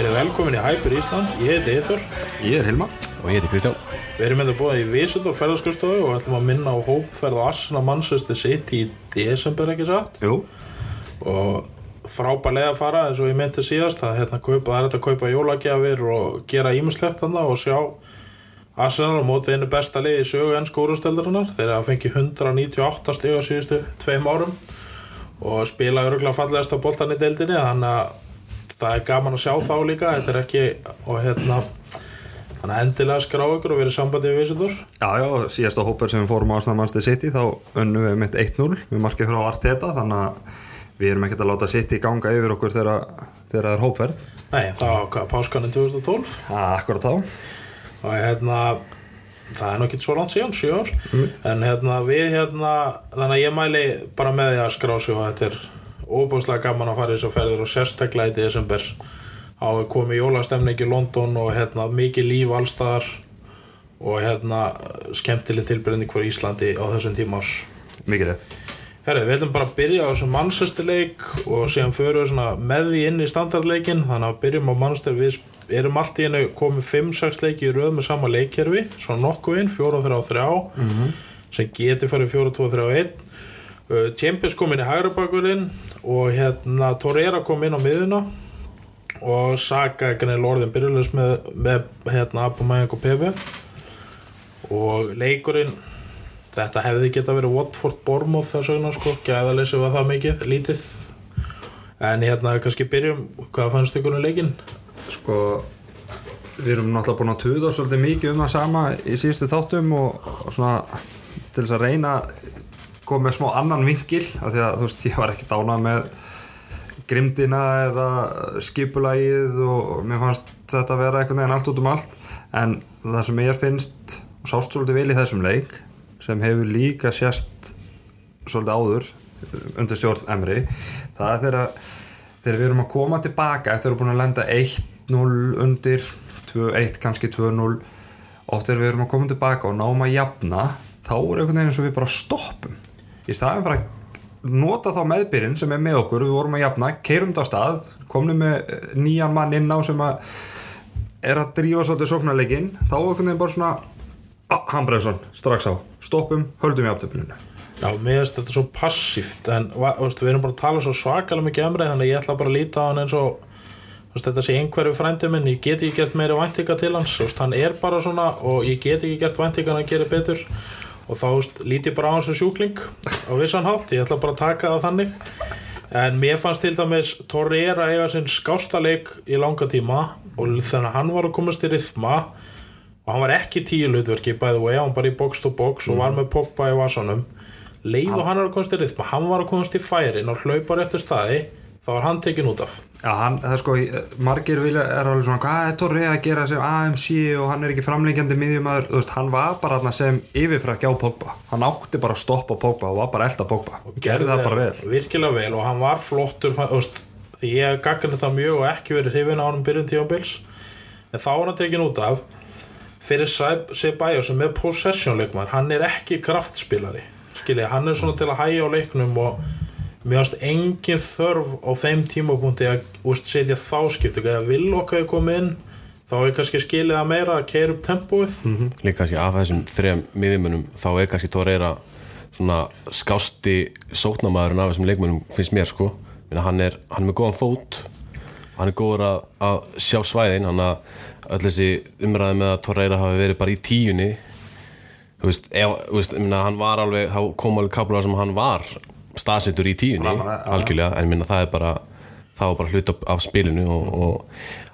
Við erum velkomin í Hyper Ísland, ég heiti Eithor Ég er Hilma og ég heiti Kristján. Við erum með það búið í Vísundor ferðarskristofu og ætlum að minna á hópferð og Asna Manchester City í desember ekki satt? Jú. Og frábælega að fara eins og ég myndi síðast að hérna, kaupa, það er þetta að kaupa jólagjafir og gera ímislegt þannig og sjá Arsenal á móti einu besta liði í sögu enn skórumsteldarinnar þeir hafa fengið 198 stig á síðustu tveim árum og spila öruglega fallegast á boltan í deildinni þannig að það er gaman að sjá þá líka. Þetta er ekki og hérna þannig að endilega skrá ykkur og verið sambandið við Vísundur Já, já, síðasta hópar sem við fórum á Arsenal Manchester City þá unnum við mitt 1-0 við markið frá Arteta þannig að við erum ekkert að láta City ganga yfir okkur þegar þegar það er hópverð Nei, það var hvað, páskaninn 2012 ah, Akkurat þá og hérna það er nokkið svo langt síðan, 7 ár. En hérna við hérna þannig að ég mæli bara með því að skrá sig og þetta er óbúslega gaman að fara í þessu ferðir og sérstaklega í desember. Á að komi jólastemning í London og hérna mikið líf allstaðar og hérna skemmtileg tilbyrðing fyrir Íslandi á þessum tíma ás Mikið rétt. Herri, við ætlum bara að byrja á þessum mannsesturleik og við svona með því inn í standardleikin þannig að byrjum á mannsestur við erum allt í hennu komið 5-6 leiki í röð með sama leikkerfi svona nokkuð inn, 4-3-3 sem getur farið 4-2-3-1 uh, Champions kom inn í hægra bakurinn og hérna Torreira kom inn á miðuna og Saga greinlega orðin byrjulegs með, með hérna Abumæðing og Pepe. Og leikurinn þetta hefði geta verið Watford Bournemouth þess vegna sko, gæðalessi var það mikið, lítið. En hérna kannski byrjum hvað fannst ykkur um leikinn? Sko, við erum náttúrulega búin að tuða svolítið mikið um það sama í síðustu þáttum og, og svona til þess að reyna koma með smá annan vingil af því að þú veist, ég var ekki dánað með grimdina eða skipulagið og mér fannst þetta að vera einhvern veginn allt út um allt. En það sem ég finnst og sást svolítið vel í þessum leik sem hefur líka sérst svolítið áður undir stjórn Emri það er þegar, við erum að koma tilbaka eftir að við erum búin að lenda 1-0 undir 2-1 kannski 2-0 oft þegar við erum að koma tilbaka og náum að jafna þá er einhvern veginn eins og við bara stoppum. Í staðin fyrir að nota þá meðbyrinn sem er með okkur við vorum að jafna, keirum þetta á stað komum með nýjan mann inn á sem að er að drífa svolítið sóknarleikin þá er einhvern veginn bara svona ah, Hambreðsson, strax á, stoppum höldum í aftöflunum Já, mér finnst þetta svo passíft en við erum bara að tala svo svakalega mikið emrið þannig að ég ætla bara að líta á hann eins og þetta sé einhverju frændi minn ég get ekki gert meiri væntinga til hans veist, hann er bara svona og ég get ekki gert væntinga hann að gera betur. Og þá veist, líti ég bara á hans sem sjúkling á vissan hátt, ég ætla bara að taka það þannig. En mér fannst til dæmis Torreira eiga sinn skástaleik í langa tíma og þannig að hann var að komast í rithma og hann var ekki tíu hlutverki bæði og hann bara í box to box og var með Pogba í vasanum. Leif og hann er að komast í rithma hann var að komast í færin og hlaupa réttu staði þá var hann tekin út af. Já, hann, það er sko, margir vilja er alveg svona, hvað er Torri að gera sem AMC og hann er ekki framlengjandi miðjumæður, þú veist, hann var bara þarna sem yfirfrækja á Pogba, hann átti bara að stoppa Pogba og var bara elda Pogba. Og gerði það bara vel. virkilega vel og hann var flottur fann- þú veist, því ég hef gaggrið það mjög og ekki verið hrifin á hann byrjun tífambils en þá var hann tekin út af fyrir Sebayo sem er possession leikmar, hann er ekki kraftspilari skiljið, hann er svona til að hæja á leiknum og mér finnst engin þörf á þeim tímapunkti að úst, setja þá skiptu, eða vil okkar koma inn þá er kannski skilið að meira að keira upp tempóið. Líka kannski af þessum þrejum miðjumunum þá er kannski Torreira svona skásti sótnamaðurinn af þessum leikmunum finnst mér sko. Minna, hann, er, hann er með góðan fót. Hann er góður að, að sjá svæðin. Hann að öll þessi umræði með að Torreira hafi verið bara í tíunni þú veist, ef, þú veist minna, hann var alveg, þá kom alveg kaplar sem hann var staðsettur í tíunni algjörlega, en minna það er bara það var bara hlut af, af spilinu og, og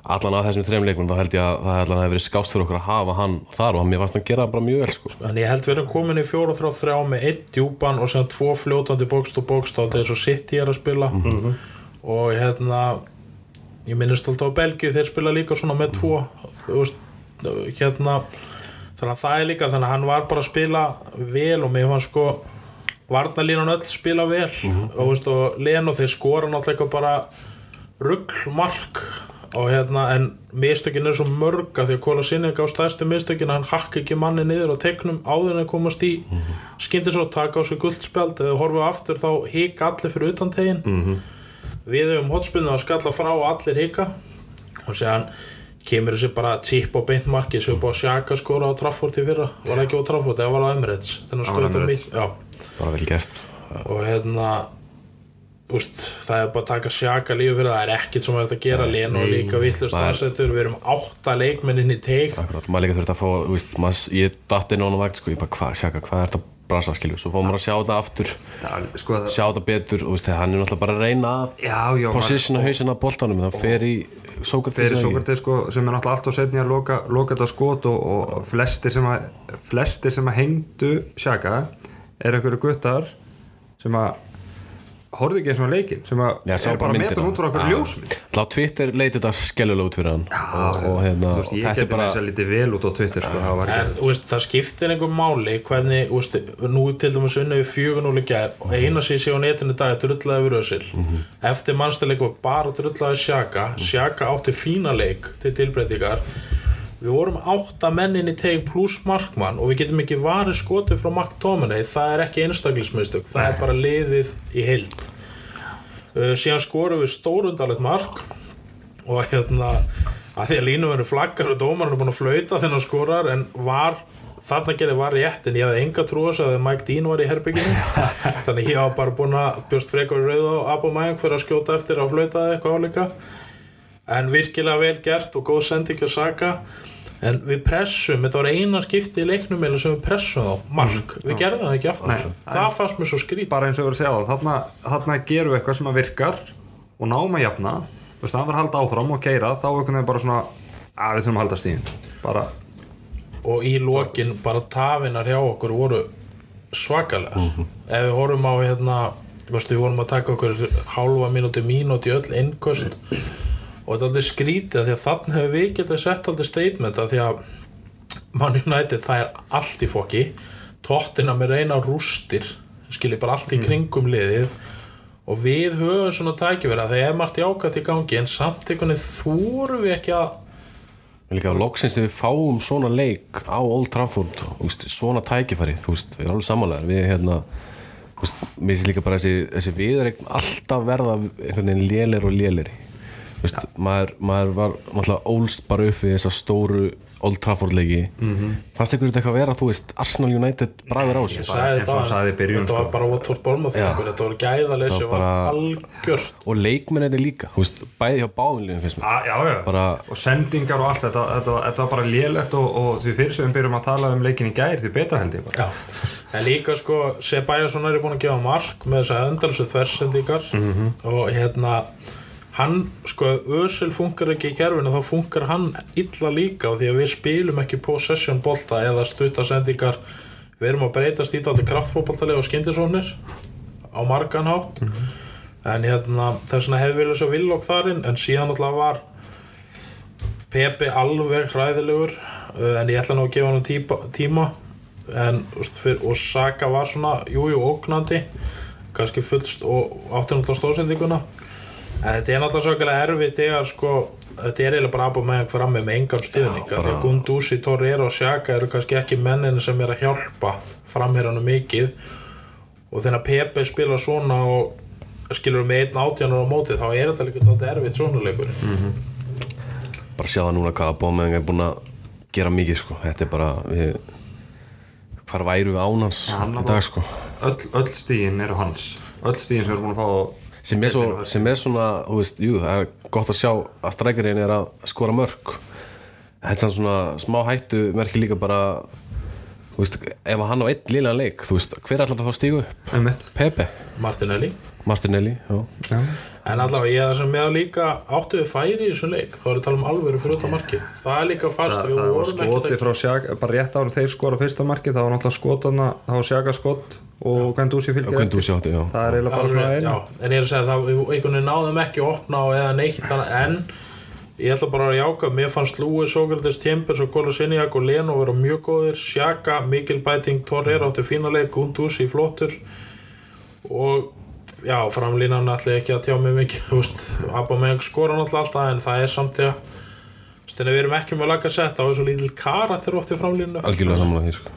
allan að þessum þrejum leikunum þá held ég að það hefði verið skást fyrir okkur að hafa hann þar og mér fannst hann gera bara mjög vel sko. en ég held við erum komin í 4-3-3 með einn djúpan og sem tvo fljótandi bókst og bókst á þess að City er að spila. Og hérna ég minnist alltaf á Belgíu þeir spila líka svona með tvo veist, hérna þannig að það er líka, þannig að hann var bara að spila vel og mér fannst sko varnalínan öll spila vel. Og, veist, og Leno þeir skora náttúrulega bara ruggmark og hérna, en mistökin er svo mörg að því að Kóla Sinning á stæðstu mistökin hann hakka ekki manni niður á teiknum áður en komast í. Mm -hmm. skyndi svo að taka á sig guldspjald. Eða horfa aftur þá hika allir fyrir utan tegin -hmm. við hefum hotspilnu að skalla frá allir hika. Og séðan kemur þessi bara típ og beint marki sem búið að sjaka skora á Trafford í fyrra. Var það ekki á Trafford, eða var það á Emirates? Þannig að skora þetta Emirates. Bara vel gert. Og hérna úst, það er bara að taka sjaka lífi fyrir það. Er ekkert sem er hægt að gera. Leno er líka vittlust það er- aðsettur, við erum átta leikmennin í teik. Akkurat, maður líka þurft að fá, veist, maður, ég datt inn á hann vegt, sko, ég bara, hvað, sjaka, hvað er þetta brasa, skilju, svo fór maður að sjá þetta aftur, Það er alveg- sko, það, sjá þetta betur, og veist, hann er náttúrulega bara að reyna að positiona hausinn að boltanum, þá fer í Sókrates fyrir eða ekki? Sókrates sko, sem er náttúrulega allt og setni að loka, loka þetta skot og, og flestir sem að flestir sem að hengdu Sjaka er einhverju guttar sem að horfðu ekki eins og leikin sem að Já, er bara að meta út frá okkur Já. ljósmynd. Þá Twitter leiti þetta skellulega út fyrir hann. Og, og hérna, veist, og ég þetta er geti bara bara þess að lítið vel út á Twitter sko, en þú veist, það skiptir einhver máli hvernig, þú veist, nú til dæmis unni við fjögun úr gær og eina sér sé á netinu dag er drullaði við röðsil eftir mannstileik var bara drullaði sjaka sjaka átti fína leik til tilbreytingar við vorum átta mennin í teik pluss markmann og við getum ekki varið skotið frá McTominay, það er ekki einstaklismistök það er bara liðið í heild. Uh, síðan skorum við stórundalegt mark og hérna að því að línu verður flaggar og dómarinn er búin að flauta þennan skorar en var þarna gerði var rétt en ég hafði enga trú á þess að Mike Dean var í herbygginu þannig ég var bara búin að bjóst frekar í rauð á Abomæng fyrir að skjóta eftir að flauta eitthvað áleika en virkilega vel gert og góð sending að saka en við pressum, þetta var eina skipti í leiknum eða sem við pressum á, mark. Við gerðum það ekki aftur, Nei. það fannst mér svo skrít bara eins og ég var að segja það þarna, þarna gerum við eitthvað sem að virkar og náum að jafna. Þú veist, það var að halda áfram og keira þá einhvern veginn bara svona að við þurfum að halda stíðin bara, og í lokin bara tafinar hjá okkur voru svakalegar. Ef við horfum á hérna veist, við vorum að taka okkur hálfa mínúti mínúti öll innköst og þetta er aldrei skrítið af því að þannig hefur við getað sett aldrei statement af því að Man United það er allt í fokki tóttina með reyna rústir skiljið bara allt í kringum liðið. Og við höfum svona tækifæri að það er margt jákvæmt í gangi en samt einhvern veginn þúrum við ekki að líka loksins þegar við fáum svona leik á Old Trafford veist, svona tækifæri, þú veist, við erum alveg samanlega við hérna mér finnst líka bara þessi, þessi viðreign alltaf verða einhvern veginn lélir og lélir þú veist, maður, maður var náttúrulega ólst bara upp við þessa stóru Old Trafford leiki. -hmm. fannst ykkur þetta eitthvað að vera, þú veist, Arsenal United bræður á sagði eins og hann sagði í byrjun, þetta var sko. bara Watford Bormouth þetta var gæðalessi, Það var bara- algjört. Og leikmennið líka, þú veist, bæði hjá báðinlegum finnst mér. Já. Bara- og sendingar og allt þetta, þetta, var- þetta var bara lélegt og, og því fyrir sem við byrjum að tala um leikin í gær því betra held ég bara. En líka sko Sebajason er búin að gefa mark með þess að endalsu þversendingar og hérna hann, sko, Ösel funkar ekki í kerfinu þá funkar hann illa líka því að við spilum ekki possession bolta eða stuttasendingar. Við erum að breytast í þetta kraftfótboltalega og skyndisóknir á margan hátt. En hérna þess vegna hefði viljað svo villokk þarinn en síðan alltaf var Pepe alveg hræðilegur uh, en ég ætla nú að gefa hann típa, tíma. En, úst, fyr, og Saka var svona jújú ógnandi kannski fullst og átti náttúrulega stóðsendinguna en þetta er náttúrulega svakalega erfitt þegar sko þetta er eiginlega bara að með fram með engan stuðning. Af því að Gunduzi, Torreira og Saka eru kannski ekki mennin sem er að hjálpa framherranum mikið. Og þegar Pepe spila svona og skilur með einn átjánar á móti þá er þetta líka þetta erfitt svona leikur bara sjá það núna hvað að bómiðing er búin að gera mikið sko, þetta er bara við, hvar væru við án hans hann í dag sko? Öll, öll stígin eru hans. Öll stígin sem erum búin að fá sem er, svo, sem er svona, þú veist, jú, það er gott að sjá að strækjarinn er að skora mörg þetta er svona smá hættu merkir líka bara þú veist, ef hann á einn liðlega leik þú veist, hver er alltaf að fá stígu upp? Pepe, Martinelli. Martinelli, já. Já. En allavega ég það sem með líka áttu við færi í þessum leik. Þá er að tala um alvöru fyrir út á markið. Það er líka fast það, við það var skoti að frá Sjaka bara rétt ára þeir skora fyrsta marki það var náttúrulega skotana það var Sjaka skot og fylgdi Og Guendouzi átti, það er eiginlega bara svona einu en ég er að segja það við einhvern veginn náðum ekki að opna eða neitt þannig, en ég ætla bara að jáka mér fannst Lúi, Sókrates, Timbers og Kóla Sinjak og Leno vera mjög góðir. Sjaka, Mikil Bæting, Torreira átti fína leik. Gunduzi flottur. Og já, framlínan ætla ég ekki að tjá mig mikið þú veist, Aubameyang skora náttúrulega alltaf en það er samt ég að við erum ekki með laga sett á þessu lítill karakter oft í framlínu algjörlega samanlega því sko.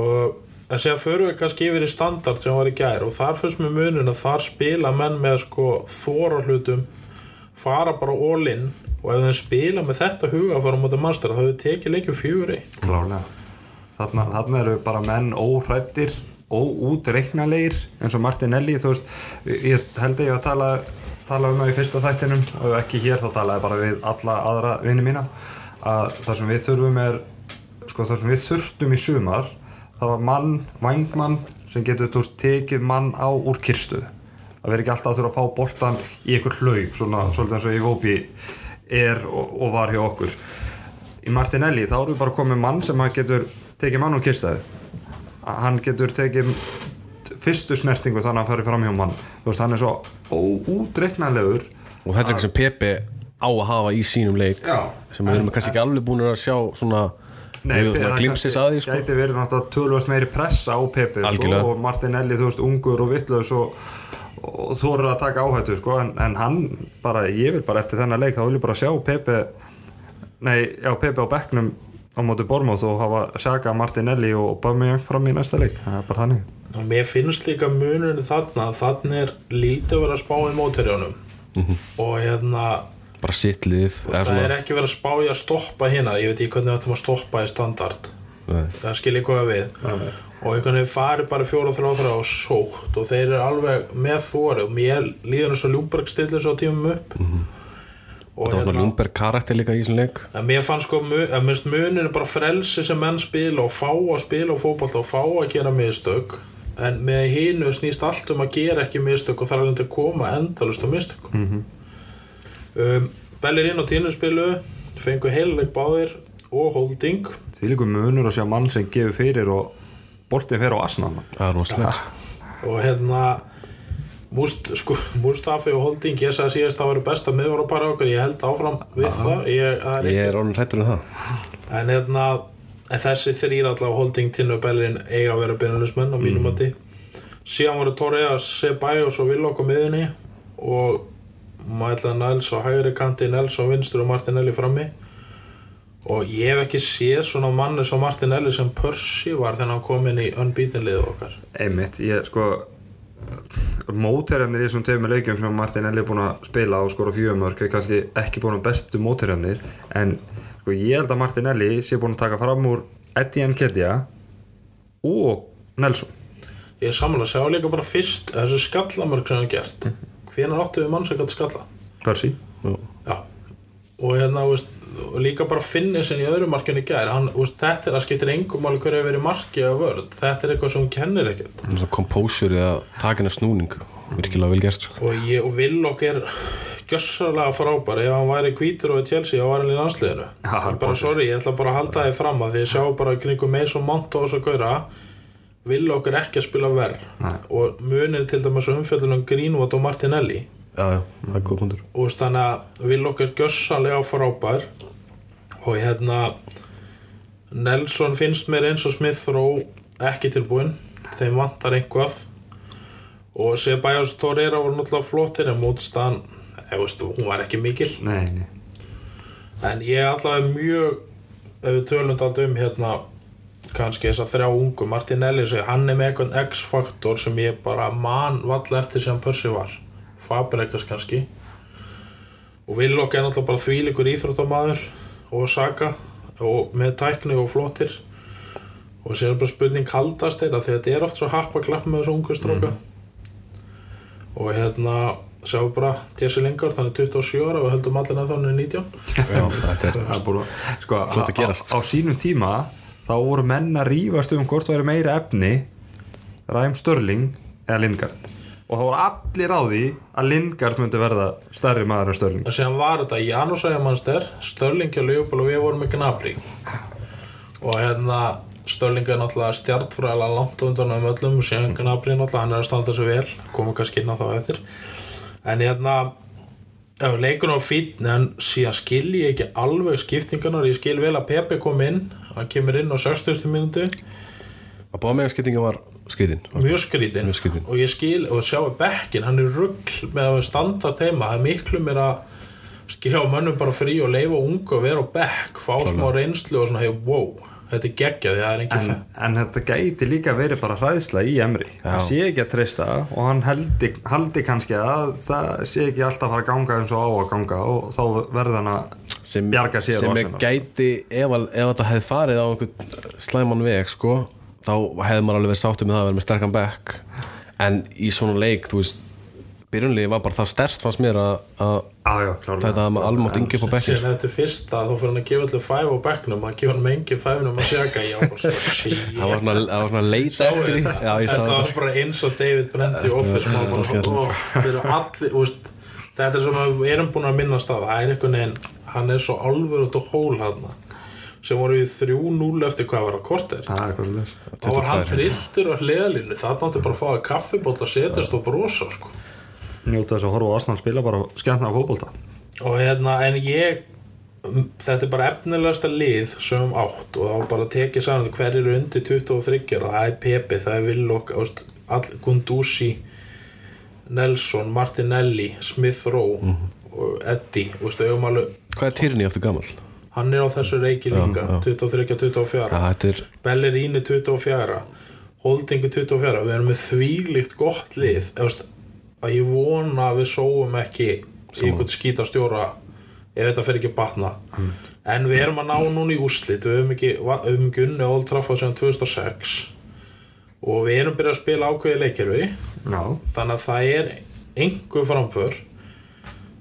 og en séðan förum við kannski yfir í standard sem var í gær og þar fyrst með munin að þar spila menn með sko þóra hlutum fara bara all in og ef þeim spila með þetta huga að fara á móti mannstur þá hefur við tekið leikjum fjögur eitt. Klálega. Þarna, þarna eru bara menn óhrættir óútreiknalegir eins og Martinelli þú veist, ég held að ég að tala tala um það í fyrsta þættinum og ekki hér þá talaði bara við alla aðra vinni mína að það sem við þurfum er sko það sem við þurftum í sumar það var mann, vangmann sem getur þú veist, tekið mann á úr kyrstuð að vera ekki alltaf að þurfa að fá boltan í einhver hlaug svona svolítið eins og í Vópi er og, og var hjá okkur. Í Martinelli þá erum við bara komið mann sem getur tekið mann úr kyrstaði hann getur tekið fyrstu snertingu þannig að hann fari fram hjá mann þú veist, hann er svo óútreiknarlegur og þetta er eitthvað sem Pepe á að hafa í sínum leik Já. sem við erum kannski ekki alveg búin að sjá svona, glimpsis kannski að því sko. gæti verið náttúrulega tölvast meiri pressa á Pepe sko, og Martinelli, þú veist, ungur og vittlaus og, og þorir að taka áhættu sko, en, en hann bara, ég vil bara eftir þennan leik, þá vil ég bara sjá Pepe nei, já, Pepe á bekknum á móti Bormóð og hafa Sjaka, Martinelli og Bamiyang fram í næsta leik. Það er bara þannig. Og mér finnst líka munurinn þarna að þarna er lítið verið að spá í móturjónum og hérna bara sitt lið eða það er ekki verið að spá í að stoppa hérna. Ég veit ekki hvernig við ættum að stoppa í standard. Nei. það skil ég hvað við. Og einhvern veginn fari bara fjóra þrjá þrjá og sótt. Og þeir eru alveg með þóri og mér líður eins og Ljúberg stillir svo tímum upp og það var svona Ljungberg karakter líka í þessum leik. En mér fannst sko, að minnst munir er bara frelsi sem menn spila og fá að spila og fótbolt og fá að gera mistök. En með hinu snýst allt um að gera ekki mistök og það er alveg að koma endalust á mistök mm um, Bellerín og Tínur spilu fengu heiluleik báðir og holding. Því líka munur að sjá mann sem gefur fyrir og boltið fer á er rosalegt. Og hérna Múst, sko, Mustafi og Holding ég sagði síðast að það var besta miðvar á para okkur ég held áfram við það ég, það er ég er orðin hrættur um það. En hérna en þessi þrýr allavega Holding, Tinu og Bellerin eiga að vera byrjunismenn á mínum mati. Síðan voru Torrea, Ceballos og Villok á miðunni og Mætla Nels á hægri kanti Nels á vinstur og Martinelli frammi. Og ég hef ekki séð svona manni sem Martinelli sem Percy var þegar hann kom inn í unbeaten liðu okkar. Einmitt, ég sko mótherjarnir í þessum tveimur leikjum sem Martinelli er búin að spila og skora fjögumörk er kannski ekki búin að bestu mótherjarnir. En sko ég held að Martinelli sé búin að taka fram úr Eddie Nketiah og Nelson. Ég er samanlega að sjá líka bara fyrst þessu skallamörk sem hann gert. Hvenær áttu við mann sem gæti skalla? Percy. Já, og hérna, veist, og líka bara finni sem í öðru markinu gær, hann, veist, þetta er að skiptir engum máli hverju verið marki eða vörð, þetta er eitthvað sem hún kennir ekkert. Kompósur eða takina snúning. Virkilega vel gert sko. og og Villok er gjössalega frábær, ef hann væri hvítur og í Chelsea, þá var hann í landsliðinu. Bara, sorry, ég ætla bara að halda þið fram að því ég sjá bara kringum Mason Mount og þess að gaura Villok er ekki að spila verð og munir til dæmis umfjöldunum Greenwood og Martinelli já, það er góð punktur. Og þannig að Willock er gjössalega frábær og hérna Nelson finnst mér eins og Smith Rowe ekki tilbúin þeim vantar einhvað og Sebajos Torreira voru náttúrulega flottir en mótstaðan, ég veist, hún var ekki mikil. Nei, nei. en ég er allavega mjög ef við tölum þetta um hérna kannski þess að þrjá ungu Martinelli segi, hann er með eitthvað X-faktor sem ég bara man valla eftir sem Percy var Fabregas kannski. Og Willock er náttúrulega bara þvílikur íþróttamaður og Saga og með tækni og flottir. Og sér bara spurning kaldast þeirra því að þetta er oft svo happa klapp með þessu ungu stróka og hérna sjáum bara Jesse Lingard, hann er 27 ára og við höldum allir að þannig 19 já, þetta er búin að, sko, að gerast. á, á sínum tíma þá voru menn að rífast um hvort það væri meira efni Ræm Störling eða Lingard og þá voru allir á því að Lingard myndi verða stærri maður en Störling og síðan var þetta Janus Ægjamanster Störling og Leopold og við vorum með Gnabry. Og hérna Störling er náttúrulega stjartfræðilega langt undan um öllum og síðan Gnabry náttúrulega hann er að standa sig vel komum kannski inn á þá eftir. En hérna leikur á fín en síðan skil ég ekki alveg skiptingarnar. Ég skil vel að Pepe kom inn hann kemur inn á 60. minútu að báða meðanskiptinga var skritin mjög skrítin, Mjög skrýtin. og ég skil og sjáu bekkin, hann er rugl með að standa teima, það er miklu mér að skjá mönnum bara frí og leifa ungu að vera á bekk, fá smá reynslu og svona, hei, wow, þetta er geggjaði það er ekki en, en þetta gæti líka verið bara hræðsla í Emri hann sé ekki að treysta og hann haldi, haldi kannski að það sé ekki alltaf að fara að ganga eins og á að ganga og þá verður hann að sem, bjarga sér sem og er gæti ef, ef þetta hefði farið á einhvern slæman veg sko, þá hefði maður alveg verið sáttum með það að vera með sterkan back. En í svona leik þú veist, byrjunlegi var bara það stert fannst mér að, að Já, já, klárlega. þetta að maður alveg mátt yngi upp á bekkir síðan eftir fyrsta þá fyrir hann að gefa allir fæf á bekknum hann gefa hann með engin fæfinum að sjaka ég var bara svo shit. Það var svona, það var svona leita eftir því. þetta? já, ég sá þetta þetta var bara eins og David Brent í Office úst, þetta er svona, við erum búin að minnast á það það er einhvern veginn, hann er svo alveg út og hól hann sem voru í 3-0 eftir hvað var að Það er þá var hann trilltur á hliðalínu það nátti bara að fá að kaffibólla setjast og brosa sko. Njóta þess að horfa á Arsenal spila bara skemmna fótbolta. Og hérna, en ég þetta er bara efnilegasta lið sem um átt og þá bara tekið saman hver eru undir 23 og það er Pepe, það er all, Gunduzi Nelson, Martinelli Smith Rowe og Eddie og veistu, eigum alveg, hvað er Tyrni eftir gammal? Hann er á þessu reiki líka 23-24 Já, þetta er Bellerini 24 Holdingu 24 við erum með þvílíkt gott lið. Veist, að ég vona að við sóum ekki í einhvern skítastjóra ef þetta fer ekki að batna. En við erum að ná núna í úslit við höfum ekki, va- við höfum ekki unni Old Trafford sem 2006 og við erum byrjað að spila ákveði leikirvi Já, þannig að það er einhver framför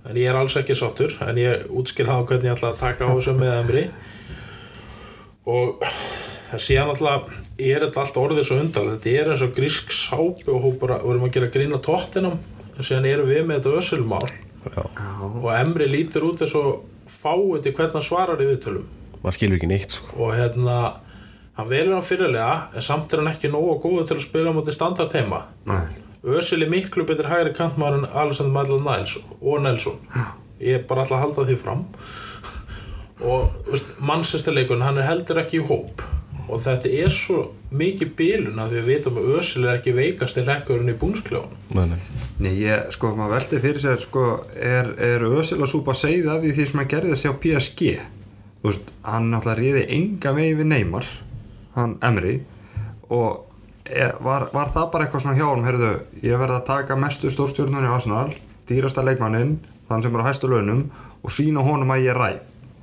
en ég er alls ekki sáttur en ég útskil það á hvernig ég ætla að taka á þessu með Emri og síðan alltaf er þetta allt orðið svo undal þetta er eins og grísk sápi og hópur að vorum að gera grína tóttinam en síðan erum við með þetta össulmál já, og Emri lítur út eins og fáið til hvernig hann svarar í viðtölum. Maður skilur ekki neitt sko. og hérna hann velur hann fyrirlega en samt er hann ekki nógu góður til að spila á móti standart heima nei Ösil er miklu betur hægri kantmaður en Alexander Madland Niles og Nelson. Ég er bara alltaf að halda því fram. Og mannsestarleikun hann er heldur ekki í hóp. Og þetta er svo mikið bílun að við vitum að Ösil er ekki veikast í lekkurinn í búnskljóðan nei, nei. Nei, ég, sko, maður veldi fyrir sér, sko, er, er Ösil að súpa segið af því því sem hann gerði þessi á PSG þú veist, hann náttúrulega ríði enga vegi við Neymar hann Emri og var, var það bara eitthvað svona hjá hann, heyrðu, ég verði að taka mestu stórstjórnun í Arsenal, dýrasta leikmannin þann sem er á hæstu launum og sína honum að ég er ræð.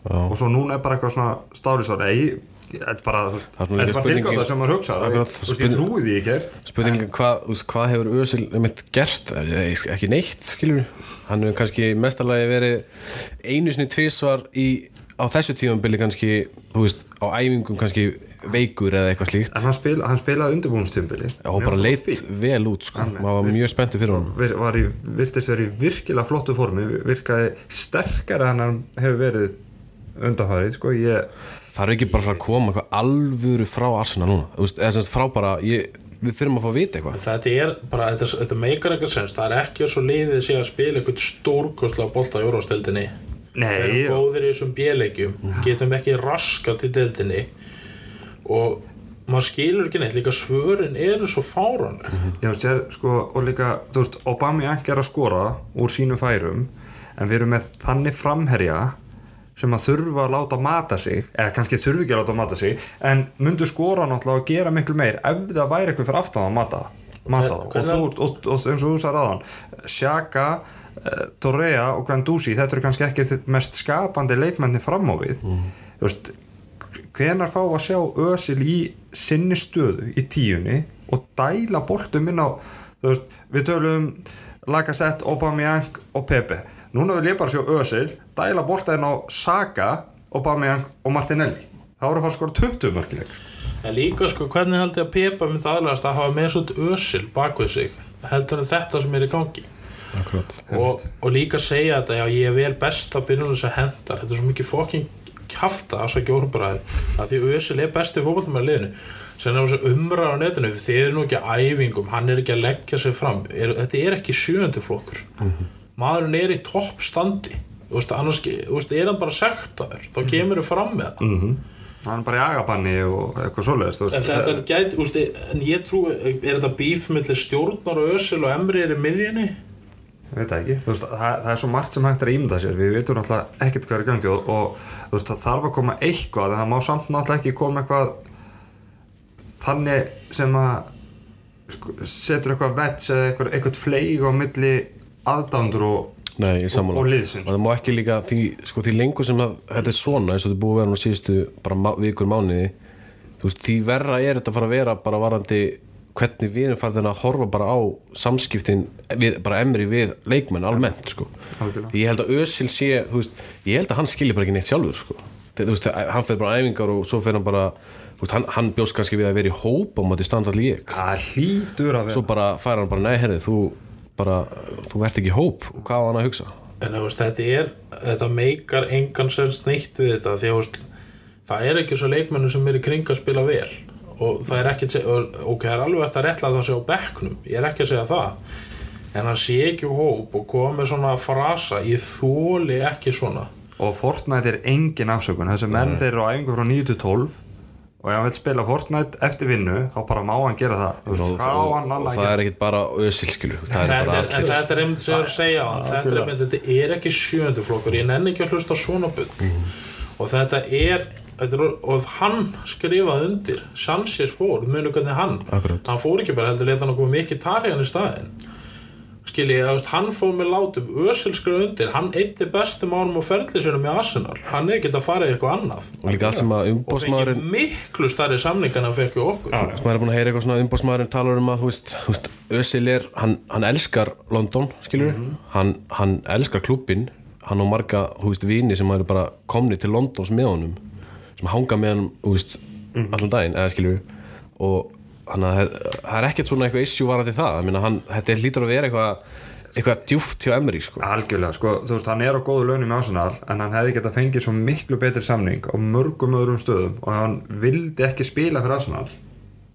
Já. og svo núna er bara eitthvað svona stálisvar ei, þetta er bara, bara tilgáta sem maður hugsa Akkurat, þú veist, ég spurning- trúi því ekki ert spurningin hvað, hvað hefur Ösil einmitt gert, Eh, ekki neitt skilur hann hefur kannski mestarlagi verið einu sinni tvisvar í, á þessu tíðanbili kannski þú veist, á æfingum kannski veikur eða eitthvað slíkt. En hann, spil, hann spilaði undirbúinstjömbili og bara leit vel út sko, maður var mjög spenntur fyrir honum. Vir, var í, virtist verið í virkilega flottu formi virkaði sterkari en hann hefur verið undanfarið sko, ég, það er ekki bara að koma eitthvað alvöru frá Arsenal núna, eða semst frá bara ég, við þurfum að fá að vita eitthvað. Þetta er bara, þetta, þetta meikar eitthvað sens það er ekki svo liðið sé að spila eitthvað stórkostlega bolta í orðastöldinni við erum nei, góðir í þessum bjöleikjum getum ekki raskat í deildinni og maður skilur ekki neitt líka svörin eru svo fáranleg já, sér, sko, og líka þú veist, Aubameyang er að skora úr sínum færum en við erum með þannig framherja sem að þurfa að láta mata sig eða kannski þurfi ekki að láta mata sig en myndu skora náttúrulega að gera miklu meir ef það væri eitthvað fyrir aftan að mata mata þá. og, þú, og, og, og eins og þú sagði aðan Sjaka, uh, Torrea og Guendouzi þetta eru kannski ekki mest skapandi leikmenni fram á við. Þú veist hvenar fá að sjá Ösil í sinni stöðu í tíunni og dæla boltum inn á veist, við tölum Lacazette, Aubameyang og Pepe. Núna vil ég bara sjá Ösil dæla bolta inn á Saka, Aubameyang og Martinelli. Það voru að fara að skora 20 mörkileik en líka sko hvernig held ég að Pepa myndi aðlæðast að hafa með svona ösil bak við sig? Heldur en þetta sem er í gangi? Akkurat. og, og líka segja þetta já ég er vel best að byrjunum sem hendar. Þetta er svo mikið fokking kjafta að ekki orðbræði að því Ösil er besti fókvöldum með liðinu. Sem er þessu umræða á netinu þið eru nú ekki að æfingum, hann er ekki að leggja sig fram. Er, þetta er ekki sjöndi flokkur. Maðurinn er í toppstandi. Þú veist, annars, þú veist, er hann bara sektaður? Þá kemur þau fram með það. Hann er bara í agabanni og eitthvað þú En ég trú, er þetta bíf millir stjórnar og össil og emri er í miðjunni? Ég veit ekki, veist, það, það er svo margt sem hægt er að ímynda sér, við veitum náttúrulega ekkert hvað er gangi og, og veist, það þarf að koma eitthvað, en það má samt náttúrulega ekki koma eitthvað þannig sem að sko, setur eitthvað vets eða eitthvað, eitthvað fleig á milli aðdándur og, og, og liðsins. það má ekki líka því, sko, því lengur sem að, þetta er svona eins og þetta er búið að vera nú síðustu bara vikur mánuði þú veist, því verra er þetta að fara að vera bara varandi hvernig við erum farin að horfa bara á samskiptin við, bara emri við leikmenn almennt sko. Ég held að Özil sé þú veist, ég held að hann skilji bara ekki neitt sjálfur sko. Þú veist, hann fer bara æfingar og svo fer hann bara þú veist, hann, hann bjóst kannski við að vera í hóp á móti standard lík Það hlýtur að vera. svo bara fær hann bara, nei herri, þú bara, þú ert ekki í hóp og hvað á hann að hugsa En þú veist, þetta er, þetta meikar engan sens neitt við þetta því að það er ekki svo leikmennu sem er í kring að spila vel og það er ekki, ok, það er alveg eftir að réttla það sé á bekknum, ég er ekki að segja það. En hann sé ekki úr hóp og með svona frasa, ég þóli ekki svona. Og Fortnite er engin afsökun, þessi menn þeir eru á æfingu frá 9 til 12 og ef hann vil spila Fortnite eftir vinnu, þá bara má hann gera það. Hann og annað að það er ekkit bara Özil skilur. Það er þetta bara er, er einmitt sem ég er að segja þetta er einmitt, þetta er ekki sjöndu flokkur. Ég nenni ekki að hlusta svona bull. Og þetta er, þetta er og hann skrifaði undir Sanchez fór, munu hvernig hann Akkurat. hann fór ekki bara heldur leta hann að koma mikið tarjan í staðinn. Skilji, þú veist, hann fór með látum Ösil skrifaði undir, hann eitti bestum ánum og ferðlisunum í Arsenal, hann er ekki að fara í eitthvað annað. Og líka allt sem að og fengi umbósmaðurinn miklu starri hann fekk við okkur. Maður er búin að heyra eitthvað svona umbósmaðurinn talar um að þú veist, þú veist Özil er, hann, hann elskar London skilur, hann, hann elskar klubbin hann og marga, þú veist, vini sem eru bara komni til Londons með honum sem hanga með hann, þú veist allan daginn, eða skilur og hann að það er ekkert svona eitthvað issue varandi það, ég meina hann, þetta er lítur að vera eitthvað eitthvað djúft hjá Emery sko. Algjörlega, sko, þú veist, hann er á góðu launum í Arsenal en hann hefði gett að fengið svo miklu betri samning á mörgum öðrum stöðum og hann vildi ekki spila fyrir Arsenal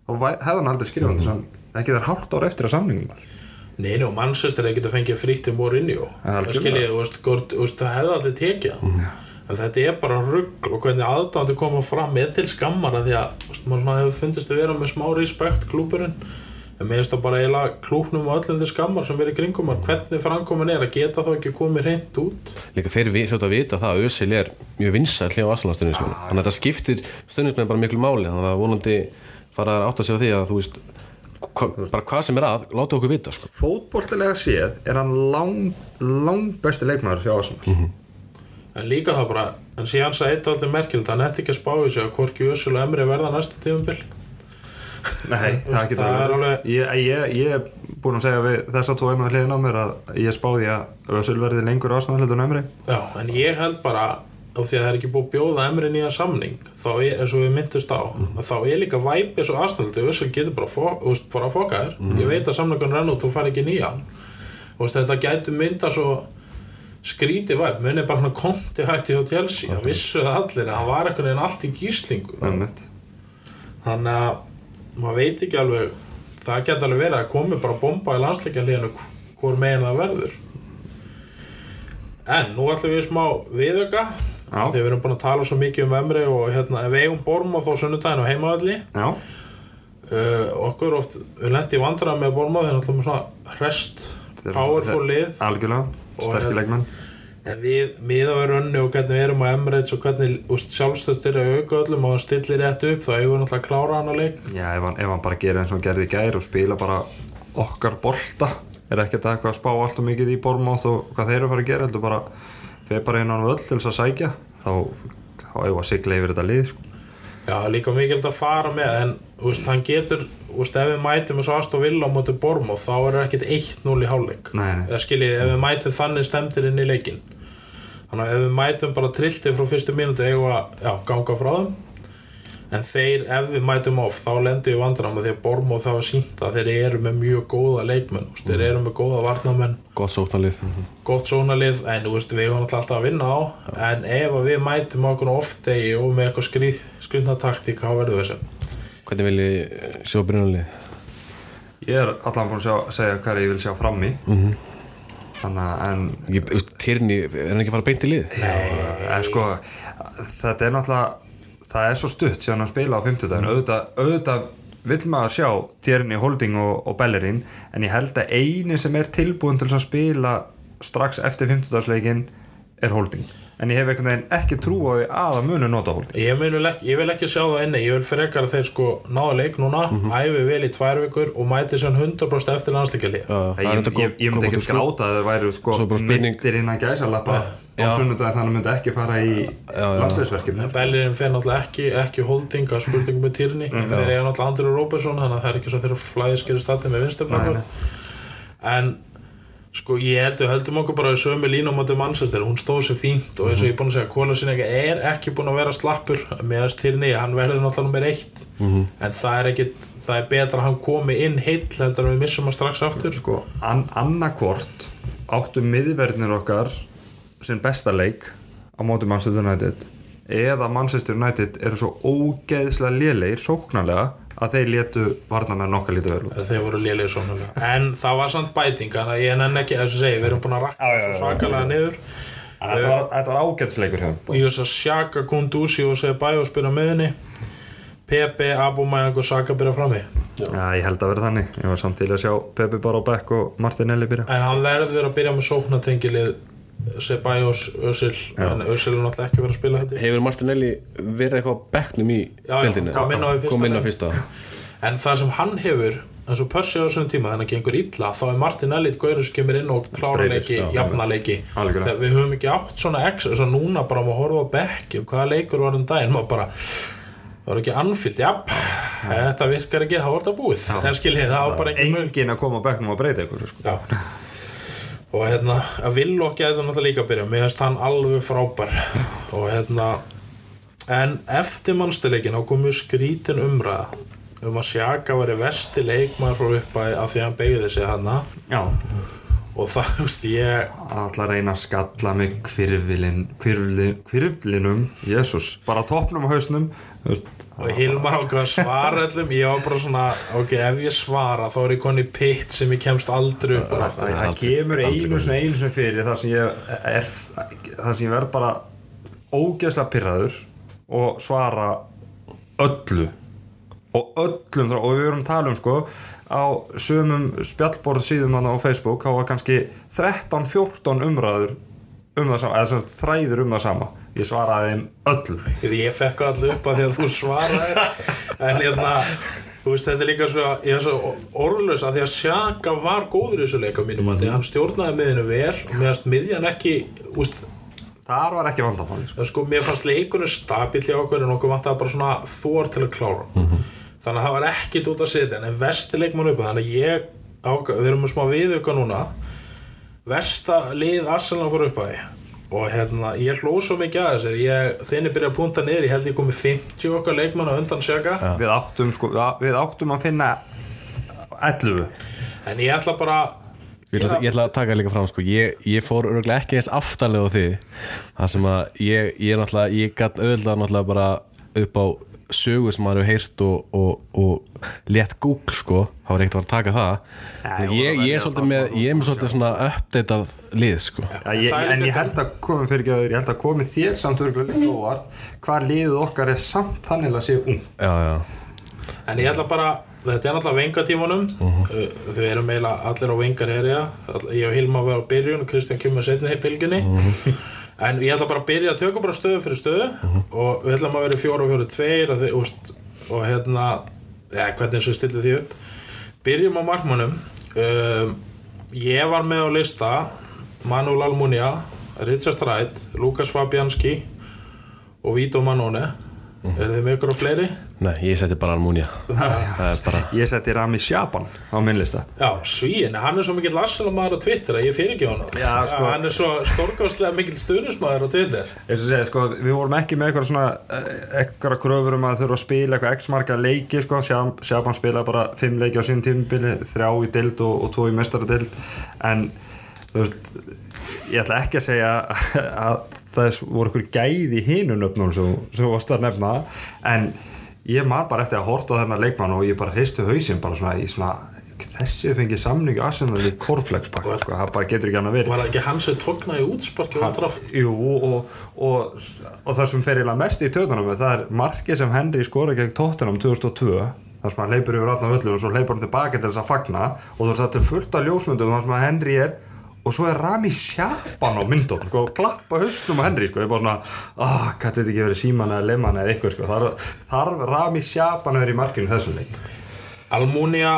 væ- hefði hann aldrei skrifað þess að ekki þar hálft ára eftir að samningum var. Nei, nú, Manchester er ekki að fengja frítt til Mourinho. Ja, það algjörlega. skiljið, þú veist, hvort- þú veist, það hefði allir tekið hann en þetta er bara rugg og hvernig aðdándi koma fram er til skammar að því að veist, maður svona hefur fundist að vera með smá respekt klúburinn en mér finnst það bara eiginlega klúknum og öllum til skammar sem er í kringum hann hvernig framkomin er að geta þá ekki komið reynd út? Líka þeir hljóta að vita það að Özil er mjög vinsæll hjá Arsenal stundismenn þannig að þetta skiptir stundismenn bara miklu máli. Þannig að vonandi fara að átta sig á því að þú veist hva, bara hvað sem er að, láta okkur vita sko. Fótboltilega séð er hann lang, lang besti leikmaður hjá Arsenal en líka það bara, en síðan sagði eitt aldrei merkilegt hann hætti ekki að spá í sig að hvorki Össul og Emri verða næsta tífumbil Nei, það getur alveg ég, ég, ég er búin að segja við þessa tvo einna hliðin á mér að ég spáði að Ösul verði lengur heldur en Emri Já, en ég held bara og því að það er ekki búið að bjóða Emri nýja samning þá er, eins og við myndust á að þá er líka væpið svo til Össel getur bara fór að foka þér. Ég veit að samningun renn út, þú fær ekki nýjan. Og þetta gæti mynda svo skríti væp, munið bara hann konti hætti hjá Chelsea, það vissu það allir að hann var einhvern veginn allt í gíslingu. Þannig að maður veit ekki alveg það geti alveg verið að komi bara bomba í landsleikjanlíðinu hvor megin það verður. En nú ætlum við smá viðöka því við erum búin að tala svo mikið um emri og hérna, eigum Bormáð á sunnudaginn og heimaðalli uh, okkur oft, við lendi í vandræða með Bormáð þegar náttúrulega með svona rest powerful lið. algjörlega, sterkir hérna- við miða við rönni og hvernig við erum á Emirates og hvernig sjálfstöðst er að auka öllum og stillir rétt upp þá eigum við náttúrulega klára hann að leik Já, ef hann, ef hann bara gerir eins og hann gerði í gær og spila bara okkar bolta er ekkert að eitthvað að spá alltaf mikið í Bormáð og hvað þeir eru að fara að gera heldur bara þeir bara inn á völl til þess að sækja þá, þá hefur að sigla yfir þetta lið sko. Já, líka mikilvægt að fara með en úst, hann getur, úst, ef við mætum eins og Aston Villa á móti Bormóð þá er ekkert 1-0 í hálfleik. Eða skiljið, ef við mætum þannig stemtir inn í leikin þannig að ef við mætum bara trillti frá fyrstu að já, ganga frá þeim en þeir, ef við mætum off þá lendum við vandram að því að Bormóð þá er sínt að þeir eru með mjög góða leikmenn úst, þeir eru með góða varnamenn gott sóknarlið. Gott sónalið en þú veist, við erum alltaf alltaf að vinna á. En ef að við mætum okkur oft-degi og með eitthvað skrý, skrýtna taktík þá verður við sem. Hvernig vil ég sjá byrjunarlið Ég er allan búin að sjá, segja hvað ég vil sjá frammi Mhm. þannig að en Ég, veist, Tyrni, er hann ekki að fara beint í lið? en sko þetta er náttúrulega það er svo stutt síðan að spila á 50 daginn auðvitað, auðvitað vill maður sjá Tjerni, Holding og, og Bellerin en ég held að eini sem er tilbúin til að spila strax eftir 50 dagsleikin er Holding en ég hef einhvern veginn ekki trú á því að að munu nota Holding Ég ég vil ekki sjá það inni, ég vil frekar að þeir sko náða leik núna, æfi vel í tvær vikur og mæti sér 100% eftir landsleikalið. ég, ég, ég, ég myndi ekki gráta að það væri sko, mittir innan gæsalappa á sunnudaginn þannig að myndi ekki fara í landsleisverkefni Bellirinn fer náttúrulega ekki, ekki holding að spurningum með týrni, þeir eru náttúrulega Andri Róbersson, þannig að það er ekki svo þeirra flæðiskeri stati með vinstöfnarför. En sko ég held við höldum okkur bara í sömu línu á móti mannsastir, hún stóð sér fínt og eins og ég er búin að segja, Kóla sinni er ekki búin að vera slappur. Með týrni, hann verður náttúrulega nummer eitt, en það er ekki, það er betra að hann komi inn heill heldur en við missum hann strax aftur. sko, an, annarkvort áttu miðverðnir okkar sinn besta leik á móti Manchester United eða Manchester United eru svo ógeðslega lélegir sóknarlega að þeir létu varnarmenn okkar lítið vel út. Þeir voru lélegir svona en það var samt bæting þannig að ég nenn ekki, að segja, við erum búin að rakka svo svakalega niður. Að Þetta var, þetta var ágætsleikur hjá þeim. ég veist að Shaka, Kundusi og Sebæo spila meðinni Pepe, Aubameyang og Saka byrja frammi. Já, ég held að vera þannig. Ég var samtílega að sjá Pepe bara á bekk og Martinelli byrja. En hann verður að byrja með sóknatengilið Sebæos, Özil en Özil er náttúrulega ekki verið að spila þetta Hefur Martinelli verið eitthvað á bekknum í Já, já, deildinni? kom inn á fyrsta Kom inn á leik. fyrsta. En það sem hann hefur eins og Persi á þessum tíma þannig að gengur illa þá er Martinelli gaurið sem kemur inn og klára Breytir, leiki, já, jafna leiki. Algjörlega. Þegar við höfum ekki átt svona x eins og núna bara maður horfa á bekkjum hvaða leikur var um daginn maður bara það var ekki anfyllt, já þetta virkar ekki, þá var þetta búið. En skiljið, það var bara engin að koma á bekknum og breyta ykkur sko. og hérna, að Villok gæti náttúrulega líka að byrja. Mér finnst hann alveg frábær. Og hérna en eftir mannstileikin þá komu skrítin umræða um að Sjaka væri vesti leikmaður frá uppæði af því að hann beigði sig hana Já. Og það, þú veist, ég Alltaf reyna að skalla mig kvirfilin, kvirflin, kvirflinum Jésús, bara toppnum á hausnum. Þú veist, og Hilmar ákveð að svara öllum. Ég var bara svona, ok, ef ég svara þá er ég koni pitt sem ég kemst aldrei upp úr aftur. Það kemur einu svona einu svona fyrir þar sem ég er þar sem ég verð bara ógeðslega pyrraður og svara öllu. Og öllum og við verum að tala um sko á sömum spjallborð síðum hann á Facebook þá var kannski 13-14 umræður um það sama, eða þræðir um það sama. Ég svaraði þeim Því ég fekk allir upp að því að þú svaraði en hérna þú veist þetta er líka svo, svo orðlaus að því að Sjaka var góður í þessu leika mínum mm -hmm. hann stjórnaði miðinu vel meðast miðjan ekki úst, þar var ekki vandamáli sko. sko, mér fannst leikunum stabill hjá okkur en okkur vantaði bara svona þor til að klára. Þannig að það var ekkit út að setja en vesti leikmann upp þannig að ég ákvað, við erum með smá viðauka núna vesta lið Arsenal fór upp að því. Og hérna, ég hlóð svo mikið að þessu. Ég, þinni byrja að punta niður, ég held ég komið 50 okkar leikmann á undan Sjaka við áttum sko, við áttum að finna 11 en ég ætla bara Ég ætla, ég ætla að taka líka fram sko Ég, ég fór örgulega ekki eins aftarlega á því Það sem að ég, ég náttúrulega Ég gætt auðvitað náttúrulega bara upp á sögur sem maður hefur heyrt og, og, og létt Google sko. Þá er ekkert að fara að taka það. Nei, ég, ég, er að svolítið með ég er með svolítið svona uppdatað lið sko. Já, ég, en ég held að komi fyrir ekki að ég held að komi þér samt örgulega líka óvart hvað liðið okkar er samt þannig að sé ung Já, já, En ég ætla bara, þetta er náttúrulega vengatímanum. Uh Þau eru meila allir á vengar herja Ég og Hilma var á byrjun og Kristján kemur setni í bylginni En ég ætla bara að byrja að tökum bara stöðu fyrir stöðu. Og við ætlum að vera í fjóra og fjóra tveir og, úst, og hérna ja, Hvernig svo stillu því upp. Byrjum á markmannum um, Ég var með á lista Manuel Almunia Richard Streit, Lukas Fabianski og Vito Manone Eru þið með ykkur á fleiri? nei, ég seti bara Almunia Það er bara ég seti Rami Sjaban á minnlista Já, svíin, hann er svo mikill Arsenal-maður á Twitter að ég fyrir ekki hann Já, sko- Hann er svo stórkostlega mikill stuðnismadur á Twitter. Eins og segja, sko, við vorum ekki með eitthvað svona eh, eitthvað kröfur um að þurfa að spila eitthvað x marga leiki, sko, Sjab- Sjaban spila bara fimm leiki á sín tímubili, þrjá í dild og, og tvo í mestara en þú veist ég ætla ekki að segja að það voru einhver gæði í hinun uppnum sem varst að nefna. En ég man bara eftir að horta þennan leikmann og ég bara hristu hausinn bara svona í svona þessi fengið samning í Arsenal í Corflexpack sko, það bara getur ekki annað verið. Var það ekki hann sem tóknaði allra Jú, og, og, og það sem fer mest í töðunum það er markið sem Henry skora gegn Tottenham 2002 þar sem hann leipur yfir allan völlum og svo leipur hann tilbaka til þess að fagna og þú veist þetta er fullt af ljósmyndum þar sem að Henry er og svo er Rami Sjapan á myndum sko, og klappa haustum á Henry sko, ég er bara svona, ah, hvað þetta ekki verið síman eða leman eða eitthvað, sko, þar, þarf Rami Sjapan að vera í markinu þessum leik. Almúnia,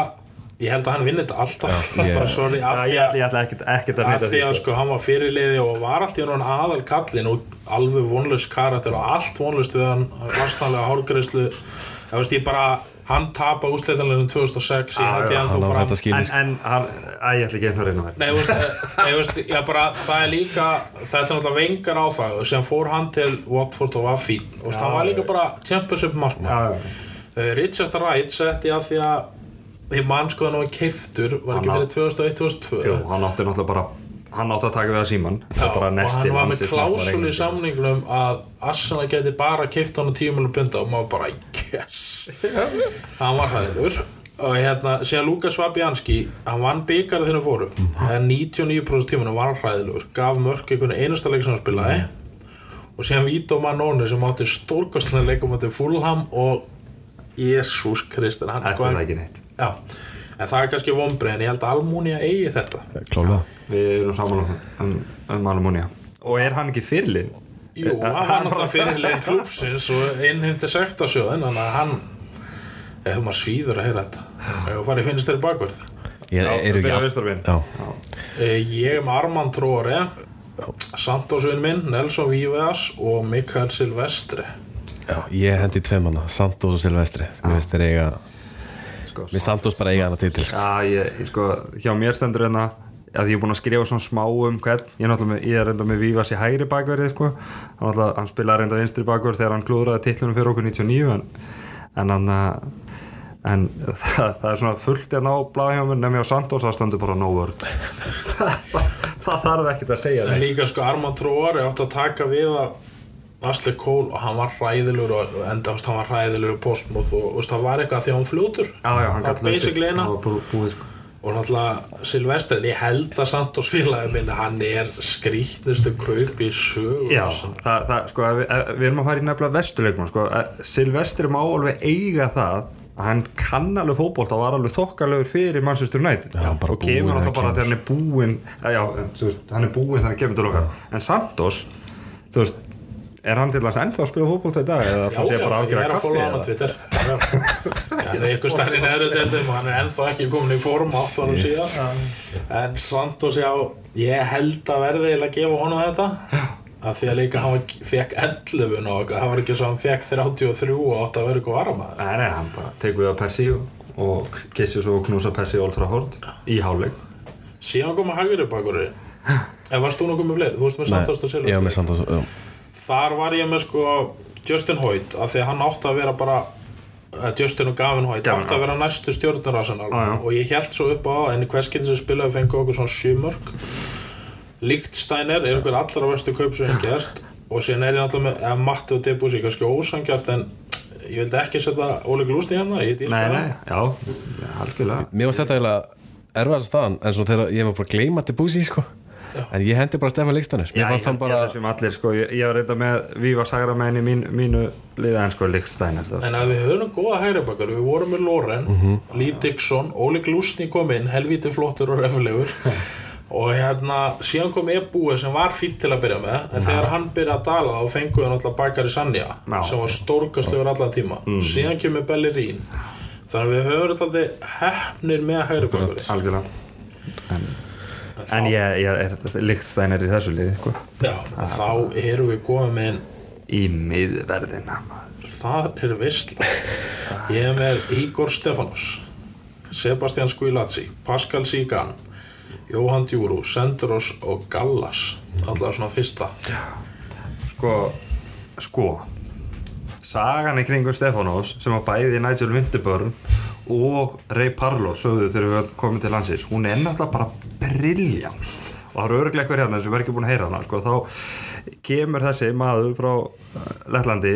ég held að hann vinni þetta alltaf. Ég- bara sorry, af Já, því ég, að, að að neyta því því að sko. hann var fyrirliði og var allt í hann aðal kallin og alveg vonlaus karakter og allt vonlaust við hann vastanlega hálgreislu ég veist ég bara hann tapa úsleitanleginn 2006 ég held ég á þó fram En, en hann, að ég ætla ekki að reyna það Nei, þú veist, eh, ég veist, ég bara, það er líka, þetta er náttúrulega vengar á það og sem fór hann til Watford og var fín, þú veist, hann var líka bara championship markmann. Já, já. Uh, Richard Wright setti að því að ég mann að hann var keiftur, var ekki fyrir 2001-2002. Jú, hann átti náttúrulega bara hann átti að taka við að síman og hann var með er klásul í samningnum að Arsenal geti bara keift hann á 10 miljonar punta og maður bara, yes. Hann var hræðilur og hérna, síðan Lukas Fabianski hann vann byggarið þegar fóru. En 99% tímanum var hann hræðilur gaf mörk einhvern einasta leik sem hann spilaði. Og síðan Vito Manone sem átti stórkostlega leikum átti Fulham og Jésús Kristin hann Þetta er það ekki neitt. Já, en það er kannski vombrið en ég held að Almúnia eigi þetta. Klálega Við erum saman um, um, um Alamónia Og er hann ekki fyrirlið? Jú, hann var náttúrulega fyrirlið klúpsins og innheimti sektasjóðin þannig að hann eða maður svíður að heyra þetta. Og farið finnst þeirri bakvörð. Ég Já, er ekki. Eh, ég er með Armand Tróri Santosvinn minn, Nelson Víveas og Mikael Silvestri Já, ég hendi tveim hana, Santos og Silvestri Mér finnst þeir eiga, Sko, mér Santos bara eiga hana titil sko. Já, ég sko, hjá mér stendur hérna að ég er búinn að skrifa svona smá um hvern. Ég er náttúrulega með, ég er reynda með Vívas í hægri bakverði sko, hann, náttúrulega- hann spilaði reynda vinstri bakverð þegar hann klúðraði titlunum fyrir okkur 99 en, en hann að- en það, það er svona fullt hérna á blaðhjáminn nefnir á Santos, það stendur bara no word. Það þarf ekkert að segja neitt. líka sko Armand Tróri átti að taka við að Asli Kól og hann var hræðilegur og og enda, veist, hann var hræðilegur postmóð og veist, það var eitthvað því að hann fljótur. Já, já, hann það var basically eina Það og náttúrulega Silvestri, en ég held að Santos félagi minn, hann er skrítnustu kaup í sögu Já, það, það, sko, við, við erum að fara í nefnilega vestuleikmann, sko, að Silvestri má alveg eiga það að hann kann alveg fótbolt og var alveg þokkalögur fyrir Manchester United. Já, hann og kemur alltaf þegar bara hann þegar hann er búinn já, já, veist, hann er búinn þegar hann kemur til okkar. En Santos, þú veist er hann til þess ennþá að spila fótbolt í dag eða Já, hann sé já, bara að ég afgjöra er að kaffi followa hann á? Twitter Hann er einhver stærri neðru deildum og hann er ennþá ekki komin í form átt árum síðan en Santos, já, ég held að verði að gefa honum þetta. Að því að líka hann fekk 11 og það var ekki svo að hann fekk 33 og átt að vera eitthvað varamaður. Nei, nei, hann bara tekur við á Persi og, og kissi svo og knúsa Persi Old Trafford í háleik síðan koma hægri bakur eða varst þú nokkuð með fleiri, þú varst með Santos og Ég var með Silvestri þar var ég með sko Justin Hoyt af því að hann átti að vera bara Justin og Gavin Hoyt Gavin, átti að vera næstu stjórnur Arsenal. Já. og ég held svo upp á en í hverskinn sem spilaði fengu okkur svona sjumörk Líktsteiner er okkur allra vestu kaup sem ég gerst og síðan er ég náttúrulega með eða Matti og Debussy, kannski ósangjart en ég vildi ekki setja Óli Glústi hérna Nei, nei, já, algjörlega. Mér varst þetta eiginlega erfaðast staðan en svo þegar ég var bara að gleyma búsi sko. En ég hendi bara Stefán Líkstanir Mér Já, fannst ég, hann bara ég, allir, sko, ég, ég var reynda með Víva Sagra með henni mín, mínu liða en sko það, En að við höfum góða hægri bakar, við vorum með Loren, Lee Dixon, Óli Glúsni kom inn, helvíti flottur og refulegur og hérna síðan kom Ebúi sem var fýtt til að byrja með en þegar hann byrjaði að dala þá fenguðu við náttúrulega Bakari Sanja Já. sem var stórkastlegur allan tíma. Síðan kemur Bellerín þannig að við höfum alltaf hefnir með hægri bakari algjörlega en, ég, ég er Lichtsteiner í þessu liði sko. Já, og þá erum við komið með í miðverðina það er veistla ég er með Igor Stefanos Sebastian Squilazzi Pascal Sigan Jóhann Djúru, Sendros og Gallas. Allar svona fyrsta. Sko sko. Sagan í kringum Stefánós sem var bæði Nigel Winterburn og Ray Parlour sögðu þegar við komum til landsins hún er náttúrulega bara briljant og það eru örglega eitthvað hérna sem við erum ekki búin að heyra hana sko, þá kemur þessi maður frá uh, Lettlandi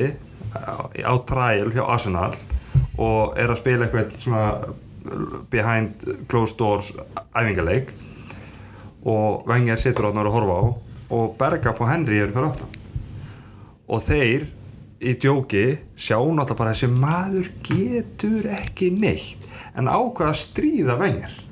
á, á trial hjá Arsenal og er að spila eitthvað svona behind closed doors æfingaleik. Og Wenger situr átnar að horfa á og Bergkamp og Henry eru fyrir aftan. Og þeir í djóki sjá náttúrulega bara þessi maður getur ekki neitt. En ákvaða að stríða Wenger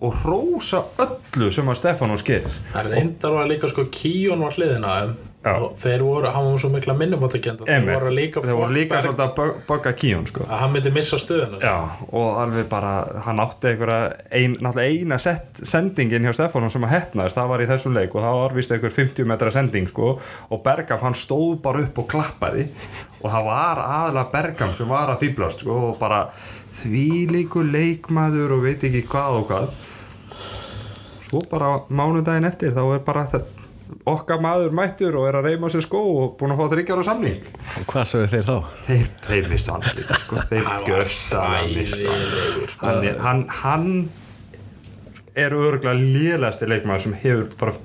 og rósa öllu sem að Stefanos gerir. Það reyndar var líka sko Kíón var hliðin á þeim. Já. og þeir voru, hann var svo mikla minnumáttakenda þeir voru líka þeir voru líka svolítið að bug- bugga kíun sko. að hann myndi missa stöðuna sko. Og alveg bara, hann átti ein, eina set, sendingin hjá Stefanum sem að hefnaðist, það var í þessum leik og það var vist einhver 50 metra sending sko. Og Bergam hann stóð bara upp og klappaði. Og það var aðalega Bergam sem var að fýblast sko og bara þvílíku leikmaður og veit ekki hvað og hvað svo bara mánudaginn eftir þá er bara þetta okkar maður mættur og er að reyma sér skó og búin að fá þryggjar á samning Og hvað sögðu þeir þá? þeir, þeir mistu hann líka sko. þeir mistu hann sko. hann, er- hann, hann er örgulega lélæsti leikmaður sem hefur bara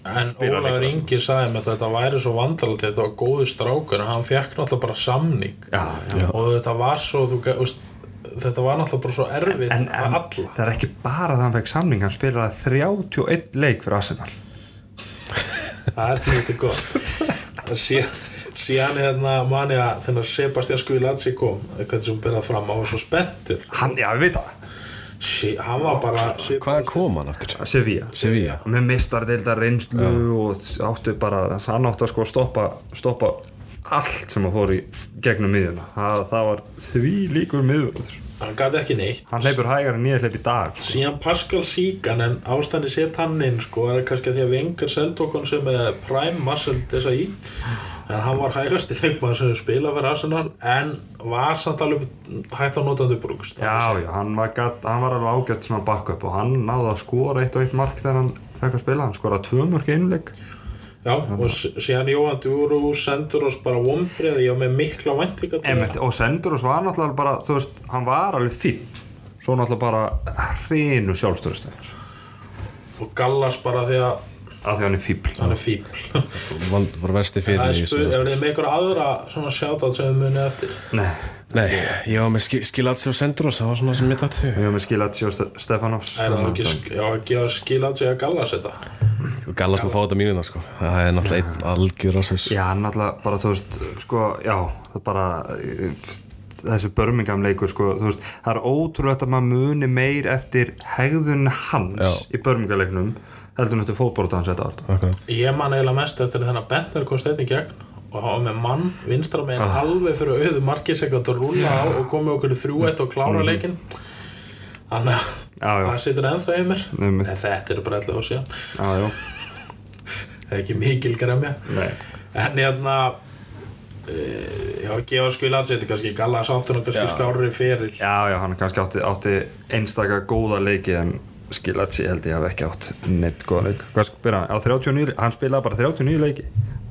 en spila Ólafur leikmaður. Ingi sagði mér að þetta væri svo vandalegt þetta var góðu strákur en hann fekk náttúrulega bara samning já, já. og þetta var svo þú, veist, þetta var náttúrulega bara svo erfitt En, en alla. það er ekki bara það hann fekk samning hann spilaði 31 leik fyrir Arsenal. Það er þetta gott. Síðan, síðan hérna mani að þegar Sebastian Skvilatsi kom hvernig sem byrjað fram, hann var svo spenntur. Hann, já, við veit það. Sí, hann var bara Hvað kom hann aftur? Sevilla. Sevilla. Með mistardeildar reynslu og áttu bara, hann áttu að sko stoppa, stoppa allt sem að fór í gegnum miðjuna. Það, það var því líkur miðjuna hann gæti ekki neitt. Hann hleypur hægar en ég hleyp í dag sko. síðan Pascal Síkan en ástæðan set hann inn sko er kannski að því að Vengar Seldokon sem er prime muscle þess að í. En hann var hægast í leikmaður sem spila fyrir Arsenal en var samt alveg hægt á notandi brúkst já, já, hann var, gat, hann var alveg ágætt svona backup og hann náði að skora eitt og eitt mark þegar hann fekk að spila, hann skoraði tvö mörg einleik Já, og síðan Jóhann Dúru sendur oss bara ég var með mikla væntinga og Senduros var náttúrulega bara þú veist, hann var alveg fín svo náttúrulega bara hreinu sjálfstöðustöð og Gallas bara því að af því hann er fíbl hann er fíbl Var Það er í spur, þessu. ef þið með ykkur aðra svona shoutout sem þið munið eftir? Nei, Nei, ég var með ski, Skilatsi og Senduros Það var svona sem mitt að við höfum með Skilatsi og Ste- Stefanovs. Er það ekki, sk- já, að gefa skilat sig að Þú gallast með að fá þetta mínuna sko Það er náttúrulega einn algjör ásvegs Já, hann náttúrulega bara, þú veist, sko, já, það bara, eh, þessi Birmingham leikur, sko, veist, það er ótrúlegt að maður muni meir eftir hegðun hans Já. í Birmingham leiknum heldur en eftir fótbórta hans þetta allt. Ég man eiginlega mest eftir þennan Bentner kom í gegn og hann var með mann vinstra meginn Ah. alveg fyrir auðu margir sekund að rúla á og komið okkur í 3-1 og klára leikinn þannig að. Það situr ennþá í mér. En þetta er bara 11 ár síðan. Já, já, það er ekki mikil gremja. Nei. en hérna e, já, gefa þetta er kannski Gallas áttur og kannski skárri fyrir Já, já, hann kannski átti, átti einstaka góða leiki en Skilatsi held ég hafi ekki átt neitt góða leik. Hvað sko, byrja hann? Á 39, hann spilaði bara 39 leiki.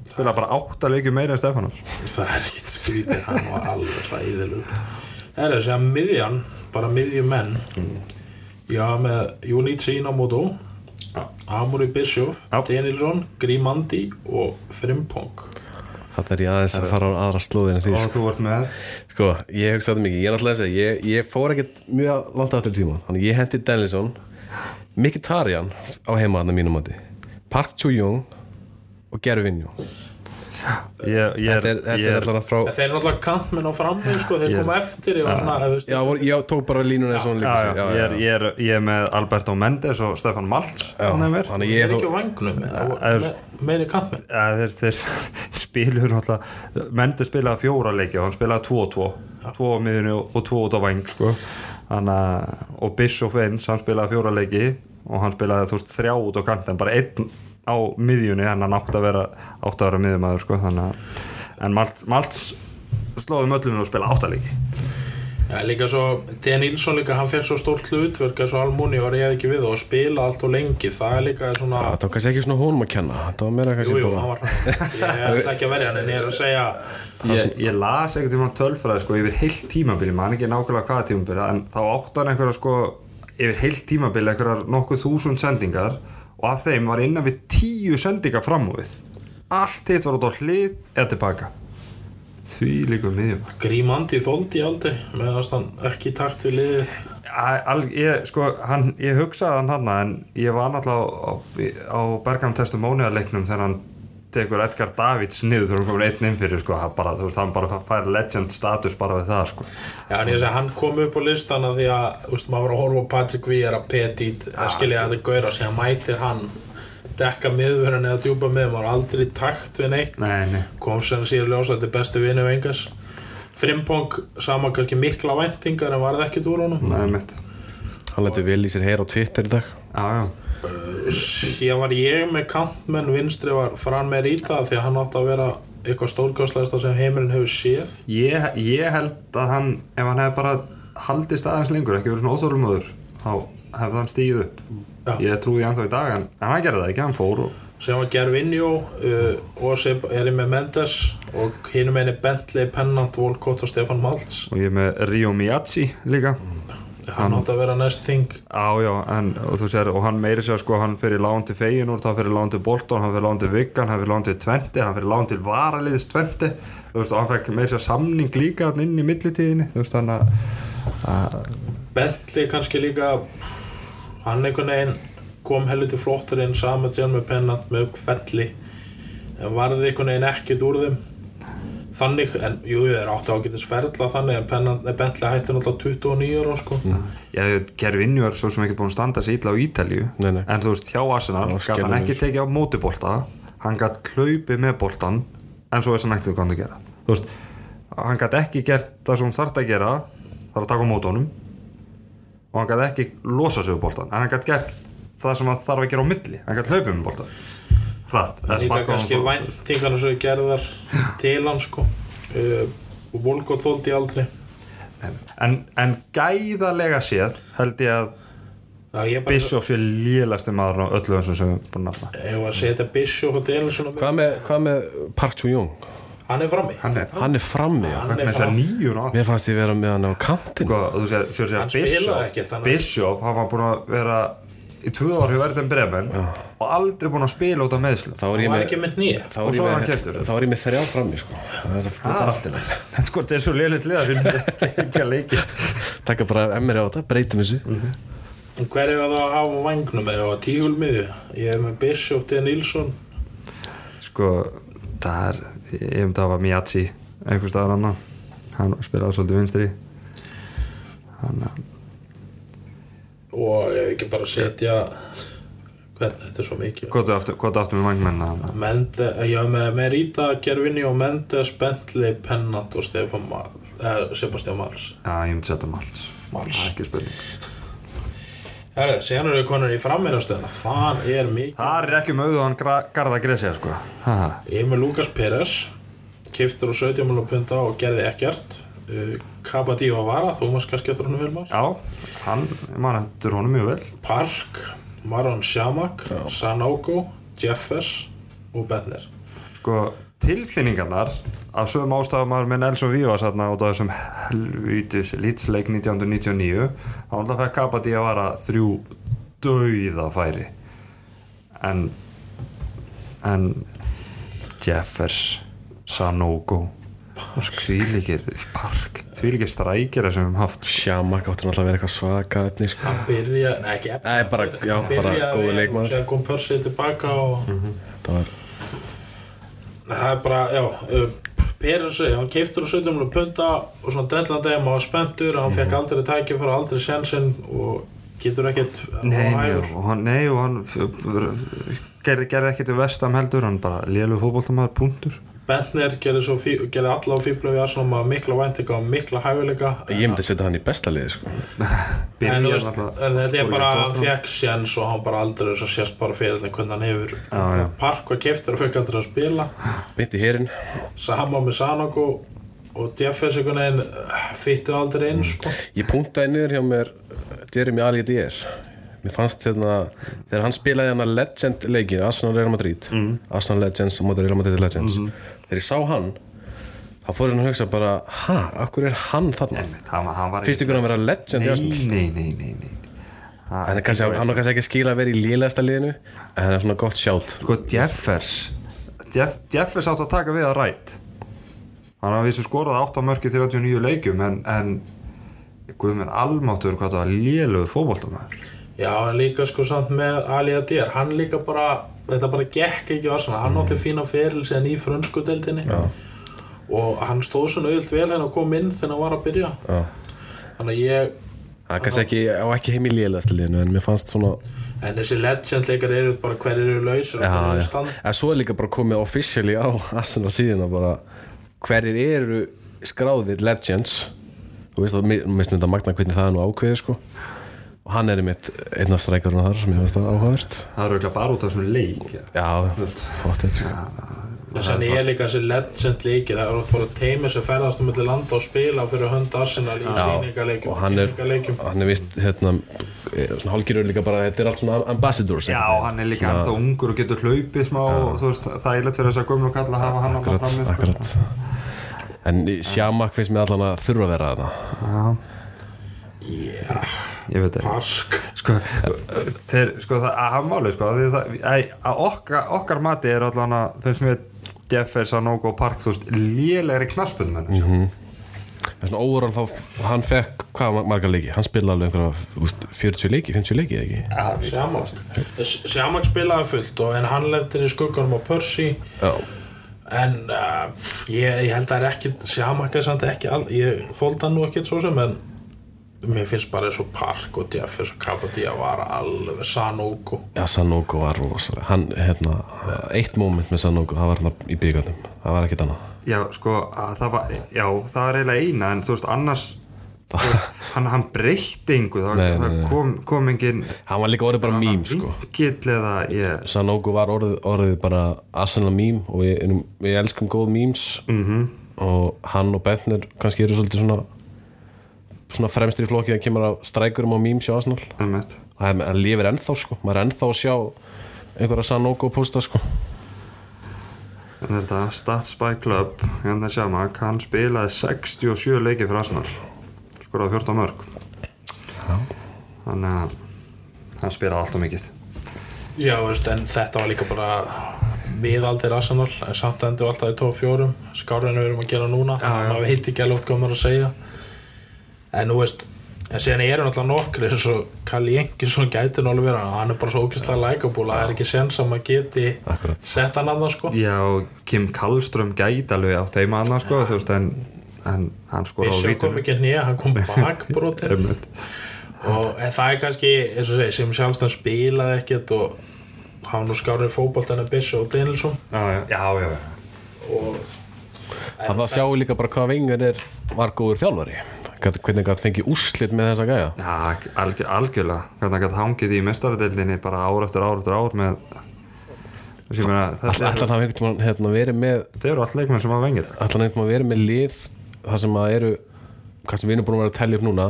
Spilaði bara 8 leiki meira en Stefanovs. það er ekkert skrítið hann var alveg ræðilug það er þessi að miðjan bara miðjumenn já með Junici Inamoto Amuri Bischoff. Danielsson, Grimandi og Frimpong. Þetta er ég aðeins að fara á aðra slóðin en því Og sko. þú vart með. Sko, ég hugsaði mikið. Ég er segja Ég, ég fór ekkert mjög langt aftur í tíma Þannig ég hendi Dennison Mkhitaryan á heimaðna mínum mati. Park Chu-Jung og Gervi Vinjó ég, ég, Þetta er, þetta ég, er allavega frá þeir eru náttúrulega kampminn á frammi sko, þeir koma eftir ég var svona, Já, vor- ég tók bara línuna og Já, líka já, ég, er, ég, er, ég er með Alberto Mendes og Stefan Maltz þannig þeir ég þó ekki á vangnum eða, er- me- meiri kampminn þeir, þeir spilur náttúrulega Mendes spilaði fjóra leiki og hann spilaði 2-2 2 á miðunni og, og 2 út á væng sko. Að og Bischoff eins, hann spilaði fjóra leiki og hann spilaði þú veist þrjá út á kant en bara einn á miðjunni en hann átti að vera átti að vera miðjumæður sko. þannig að en Maltz, Maltz slóði möllunum og spila áttaleiki Já, líka svo, D. Nilsson líka, hann fekk svo stórt hlutverk eins og Almúni var ég ekki við og spila allt og lengi, það er líka svona Það var kannski ekki svona honum að kenna Það var meira kannski jú, bara hann var Ég ætla ekki að verja hann en ég er að segja ég, ég las um hann tölfræði sko, yfir heilt tímabili, maður ekki nákvæmlega hvaða tímabili en þá átti hann einhverja sko, yfir heilt tímabili einhverjar nokkuð þúsund sendingar og að þeim var innan við tíu sendingar fram og við. Allt hitt var út á hlið eða tilbaka. Því líka miðjum. Grímandi þóldi aldrei meðan hann ekki takt við liðið. Al, ég, sko, hann, ég hugsaði hann hann en ég var náttúrulega á, á Bergam testimonialeiknum þegar hann tekur Edgar Davids niður þegar hann komur einn inn fyrir sko, hann bara, þú veist, hann bara fær legend status bara við það sko. Já, en ég segi, hann kom upp á listana því að, þú veist, maður var að horfa á Patrick Vieira, Petit, að skilja að þetta gauðra sig, hann mætir hann, dekka miðverðin eða djúpa miður, maður var aldrei takt við neitt, Nei, nei, kom sem síður ljósa, þetta er besti vinnu vengas. Frimpong, sama kannski mikla væntingar en varði ekkert úr honum. nei, mitt Hann lætur vel í sér heyra á Twitter í dag Já, já, Síðan var ég með kantmenn, vinstri var fran með Rita því að hann átti að vera eitthvað stórkastlegasta sem heimurinn hefur séð. ég, ég held að hann ef hann hefði bara haldist aðeins lengur ekki verið svona óþólumöður þá hefði hann stíð upp Já. ég trúi ennþá í dag en, hann gerði það ekki, hann fór og sem var Gervinho uh, og sem er ég með Mendes og hinum eini Bentley, Pennant, Volkott og Stefan Maltz og ég með Rio Miyachi líka hann átti að vera næst þing. Já, já, en, og þú sér, og hann meiri sér sko, hann fyrir lán til Feyinúr, hann fyrir lán til Bolton, hann fyrir lán til Viggan, hann fyrir lán til Tvente, hann fyrir lán til Varaliðs Tvente, þú veist, og hann fekk meiri sér samning líka inn í millitíðinni, þú veist, hann að, Bentley kannski líka hann einhvern veginn kom helviti flottur inn sama tján með Pennant með Kvelli en varði einhvern veginn ekkert úr þeim þannig, en jú, þeir áttu ágætis ferla þannig en Pennant, nei, Bentley hætti náttúrulega 29 ára sko. Já, Gervinju er svo sem ekki búin að standa sig illa á Ítalju Nei, nei. en þú veist, hjá Arsenal gæti hann ekki tekið á mótibolta hann gæti hlaupið með boltan en svo hann ekkert hvað hann að gera. Þú veist, hann gæti ekki gert það sem hann þarf að gera það er að taka á mótunum og hann gæti ekki losa sig úr boltan en hann gæti gert það sem hann þarf að gera á milli. Hann gæti hratt, sparka honum kannski væntingarna sem gerðar til hann sko. Uh, og Volkott þóldi aldrei. En, en gæðalega séð held ég að Já, ég bara Bischoff sé lélasti maður á öllu þessum sem við erum búin að nafna Ef að setja Danielson á mig Hvað með, hvað með Park Chu-Jung? Hann er frammi. Hann er Hann er frammi. Hann Hann er er fram- nýjur og allt. Mér fannst ég vera með hann á kantin Sko, þú þannig að- Bishop, hann var búin að vera í tvö ár hjá Verðin Bremen og aldrei búin að spila út af meðslu Þá er ég með með nýja Þá er ég með, með þrjá frammi sko. Það er það Það allt í lagi. Þetta sko, er svo liðleitt lið að finna ekki að leiki Takka bara MR á þetta, breytum þessu. En hver er það að hafa á vangnum eða á tígulmiðju? Ég er með Bishop, D. Nilsson Sko, það er ég um það var Miyachi einhver staðar annan hann spilaði svolítið vinstri. Hann og ekki bara setja hvernig, þetta er svo mikið. Hvað er aftur, er með vangmenn hann Mende, ég hef með Merita, Gervinni og Mendes, Bentley, Pennant og Stefán Mal, eh, Sebastian Mals. Já, ég myndi setja Mals. Mals. Það er ekki spurning. Herðu, síðan eru við konur í frammeirastöðuna Það er mikið. Það er ekki um auðvðan garða gresja sko. Ég er með Lukas Peres Kiftur á 17 miljonar punta og gerði ekkert uh, Kabadíva Vara, maður kannski eftir honum vel maður. Já, hann, maður hendur honum mjög vel. Park, Maron Shamak Sanogo, Jeffers og Benner sko tilfinningarnar af sögum ástafum maður með Nelson Vivas þarna út af þessum helvítis litsleik 1999 þá alltaf fekk Kabadí að vara þrjú dauða færi. En en Jeffers Sanogo og skvílikir park. Þvílikir strækjara sem við höfum haft Sjamak átti náttúrulega að vera eitthvað svaka efni sko. Hann byrja, nei ekki eftir Nei, bara- já, bara leikmaður. og Sér kom Percy tilbaka og Það var Nei, það er bara, já uh, Peres, hann keiftur á 17 miljonar punta og svona dellandegi, maður var spenntur hann fekk aldrei tækifæra, aldrei sensinn og getur ekkert Nei, og hann, nei, og hann gerði, gerði ekkert við vestam heldur hann bara lélu fótboltamaður punktur Bentner gerði, svo fí, gerði alla á fíblum við Arsenal maður mikla væntinga og mikla hæguleika Ég myndi setja hann í besta liði sko. en, þetta er bara fekk séns og hann bara aldrei að sést bara fyrir þetta hvernig hann hefur Já, já. Park var keiftur og fekk aldrei að spila. Beint í hérinn Sama með Sanogo og Jeffers einhvern veginn uh, fyttu aldrei inn sko. Ég punktaði niður hjá mér uh, Jeremy Ali Dier Mér fannst hérna Þegar hann spilaði hann að Legend leikin Arsenal Real Madrid Mm. Arsenal Legends og Real Madrid Legends Mhm. Þegar ég sá hann þá fór ég svona að hugsa bara ha, akkur er hann þarna var Fyrst ykkur að vera legend nei, nei, nei, nei, nei. Ha, Hann kannski, hann er kannski ekki að skila að vera í lélegasta liðinu en hann er svona gott sjátt sko Jeffers Jeff, Jeffers átt að taka við að rætt hann hafði vissu skorað 8 mörki 39 leikjum en, en guð mér almáttur hvað það var lélugur fótboltamæður Já, en líka sko samt með Ali Adir, hann líka bara, þetta bara gekk ekki á Arsenal, hann átti fína feril síðan í frönsku deildinni Já. og hann stóð svona auðvilt vel henn að koma inn þegar hann var að byrja. Já. Þannig að ég, Það er kannski ekki, á ekki heim í lélegast liðinu en mér fannst svona en þessi legend leikar eru bara hverjir eru lausir og Já, hverjir eru já. stand. En svo er líka bara komið officially á Arsenal síðuna bara hverjir eru skráðir legends þú veist, og mér finnst þetta magna hvernig það er nú ákveðið sko og hann er einmitt einn af strækjurinn þar sem ég veist það áhugavert. Það er auðvitað bara út af svona leik já. Þess að ég er líka þessi legend leikir, það eru bara teimi sem ferðast um milli landa og spila fyrir hönd Arsenal í sýningaleikjum og hann er, hann er vist hérna, eh, svona hálfgerður líka bara þetta er allt svona ambassadors já, hann. er líka ennþá ungur og getur hlaupið smá og þú veist, það er leitt fyrir þess að gömlu kalla að hafa hann alltaf akkurat, frammi sko. akkurat. En Sjamak finnst mér allan að þurfa að vera þarna. Já, Já, ég veit park. sko, þeir, sko, það að hafa máli sko, það, að, að okkar, okkar mati er allan að, finnst mér Jeffers, Sanogo og Park, þú veist, lélegri knaspundmenn mm -hmm. Það er svona óvaran þá, hann fekk hvað margar leiki, hann spilaði alveg einhverja þú veist, 40 leiki, 50 leiki eða ekki? Sjamak Sjamak spilaði fullt og, en hann lendir í skugganum á Percy. Já, en uh, ég, ég held að það er ekki Sjamak er samt ekki all, ég hann nú ekkert svo sem en mér finnst bara eins og Park og Jeffers og Kapadía var alveg Sanogo Já, Sanogo var rosalega. Hann, hérna, eitt moment með Sanogo það var hann í byggarnum, það var ekkert annað. Já, sko, að það var já, það er eiginlega eina, en þú veist, annars þú veist, hann, hann breytti einhver, það, Nei, það nei, kom, kom engin Hann var líka orðið bara mím, sko. eða, ég Sanogo var orðið, orðið bara Arsenal mím og við, erum- við elskum góð memes. -hmm. og hann og Bentner kannski eru svolítið svona svona fremstir í flokki þegar kemur að strækurum á memes hjá Arsenal. Einmitt. það er, lifir ennþá sko. Maður er ennþá að sjá einhverja Sanogo posta sko. En þetta, Stats by Club? Hérna Sjamak, hann spilaði 67 leiki fyrir Arsenal. Skoraði 14 mörg þannig að hann spilaði alltaf mikið. Já, veist, en þetta var líka bara miðaldir Arsenal en samt endur alltaf í 4 skárið en við erum að gera núna. Maður veit ekki alveg hvað maður að segja en nú veist en síðan eru náttúrulega nokkri eins og Kalli Jenkinsson gæti alveg vera hann er bara svo ógeðslega lækabúla það er ekki sens að geti Akkurat. sett hann annað sko. Já, Kim Kallström gæti alveg átt heima annars sko, þú veist, en, en hann skora á Bishop kom vítunum ekki nýja, hann kom bakbrotin Einmitt. og það er kannski eins og segi, sem sjálfstöðan spilaði ekkert og hann nú skárið fótbolt en að Bishop og Danielsson. Já, já, já, já. og það var sjáu líka bara hvað vengur er var góður þjálfari hvernig gætt fengið úrslit með þessa gæja? Já, algjör, algjörlega. Hvernig hann gæti hangið í mestaradeildinni bara ár eftir ár eftir ár með hann hafa einhvern veginn hérna, verið með þetta eru all leikmenn sem hafa vengið hann einhvern veginn verið með lið það sem að eru sem við erum búin að vera að tellja upp núna.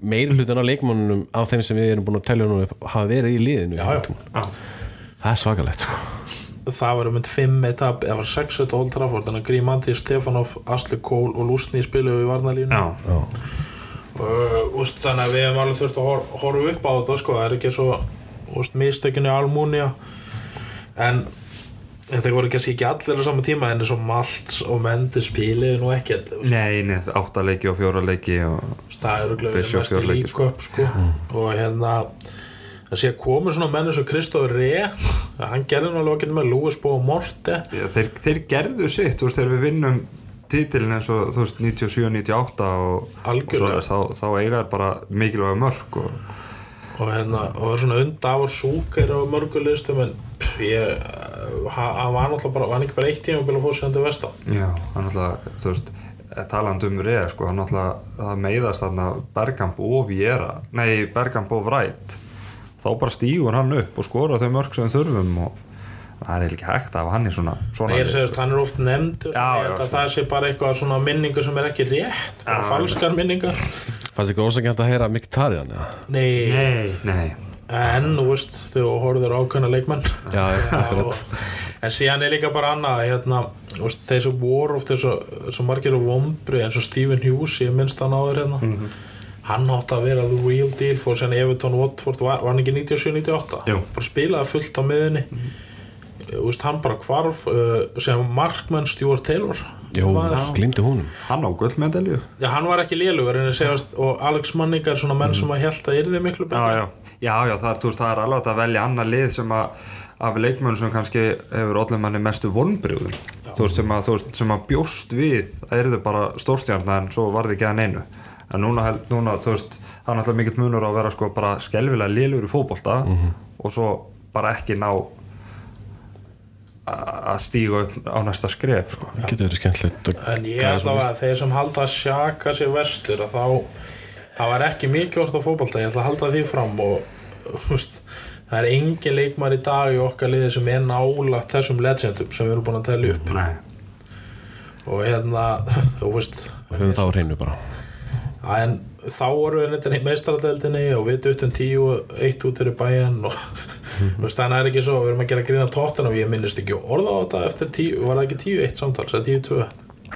Meiri hlutin af leikmannunum af þeim sem við erum búin að tellja núna upp hafa verið í liðinu Já, já. einhvern það er svakalegt sko. Það var um mynd 5 etap eða var 6 etap Old Trafford þannig að Grímandi, Stefanov, Asli Kól og Lúsni spiluðu í varnalínu Já, Já. og úst, þannig að við hefum alveg þurft að hor horfa upp á þetta sko. það er ekki svo úst, mistökinu Almúnia en þetta voru kannski ekki allir á sama tíma en eins og Malt og Mendi spiliðu nú ekkert nei, nei, átta leiki og fjóra leiki og það eru glæðið Bishop mest í sko. líköp sko. og hérna það sé að komu svona menn eins og Kristóður Ré hann gerði nú alveg ekki með Lúis Bó og Morte Já, þeir, þeir gerðu sitt, veist, þegar við vinnum titilin eins og, þú veist, 97-98 og, og Algjörlega. svo, þá, þá eiga er bara mikilvæga mörg og og hérna, og það er svona undafur súkir á mörgulistum en pff, ég, ha- hann var náttúrulega bara, hann ekki bara eitt tíma að fóra sig til vestan? Já, hann alltaf, þú veist talandi um reyða, sko, hann alltaf það meiðast þarna Bergamp og Viera nei, Bergamp og Vrætt þá bara stígur hann upp og skora þau mörg sem þurfum og það er ekki hægt af hann í svona, svona er segja, sko. hann er oft nefndur Já, já, svona. það sé bara eitthvað svona minningu sem er ekki rétt bara falskar minningar fannst ykkur ósækjant að heyra eða? Nei, Nei, nei en, þú veist, þú horfður ákveðna leikmenn Já, já, og, en síðan er líka bara annað hérna, þú veist, þeir sem voru oft eins og, eins og margir og vombri eins og Stephen Hughes, ég minnst hann áður hérna Mhm. Hann átti að vera the real deal fór síðan Everton Watford, var, var hann ekki 97-98 Jú. bara spilaði fullt á miðunni þú veist, hann bara hvarf uh, sem markmann Stuart Taylor. Jó, glimti húnum Hann á gullmedalju. Já, hann var ekki lélugur en ég segjast og Alex Manning er svona menn sem að held að yrði miklu já, betra já, já, já, það er, veist, það er alveg að velja annað lið sem að af leikmönn sem kannski hefur allir manni mestu veist, sem sem að bjóst við að yrðu bara stórstjarnar en svo var þið ekki að neinu en núna, núna þú veist, það er náttúrulega mikill munur að vera sko bara skelvilega lélugur í fótbolta og svo bara ekki ná að stíga upp á næsta skref sko. Getur verið skemmtilegt En ég græða ætla að þeir sem halda að sjaka sér vestur að þá það var ekki mikið orð á fótbolta. Ég ætla að halda því fram og veist, það er engin leikmar í dag í okkar liði sem er nálagt þessum legendum sem við erum búin að telja upp. Nei. og hérna, þú veist Höfum það á hreinu bara en þá voru við þetta í meistaradeldinni og við duttum tíu og eitt út fyrir bæjan og veist, þannig er ekki svo við erum að gera grína tóttan og ég minnist ekki orða á þetta eftir tíu, var það ekki tíu eitt samtals eða tíu tvö,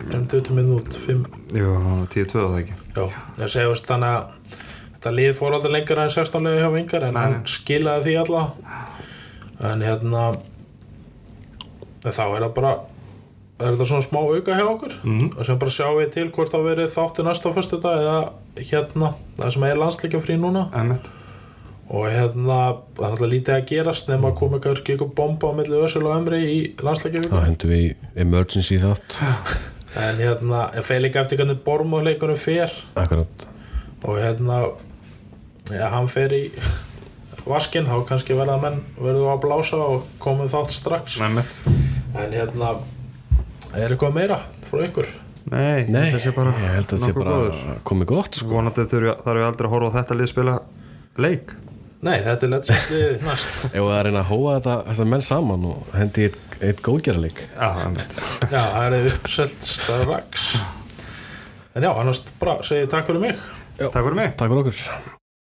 við duttum inn út fimm, Jú, 10-2 það ekki. Já, segi veist þannig að þetta lið fór aldrei lengra en 16 liði hjá vingar en Nei, hann skilaði því alla. En hérna þá er það bara er þetta svona smá auka hjá okkur? Mhm. og sem bara sjáum við til hvort það verið þáttu næsta fyrstu dag eða hérna það sem er landsleikja frí núna. Emmett og hérna það er alltaf lítið að gerast nema að koma kannski ykkur bomba á milli Össul og Ömri í landsleikja þá hendum við í emergency þátt. En hérna ég feil ekki eftir hvernig bormóðleikunum fer. Akkurat. Og hérna ja, hann fer í vaskinn þá kannski verða menn verðu að blása og komið þátt strax. Emmett en hérna er eitthvað meira frá ykkur? Nei, Nei, ég held að það sé bara komið gott sko. vonandi þarf ég aldrei að horfa á þetta lið spila leik. Nei þetta er lettsallið næst. Ef það er að reyna að hóa þetta, þessar menn saman og hendi eitt, eitt góðgerðarleik. Já, já það er uppselt strax. En já annars bara segi ég takk fyrir mig. Takk fyrir mig. Takk fyrir okkur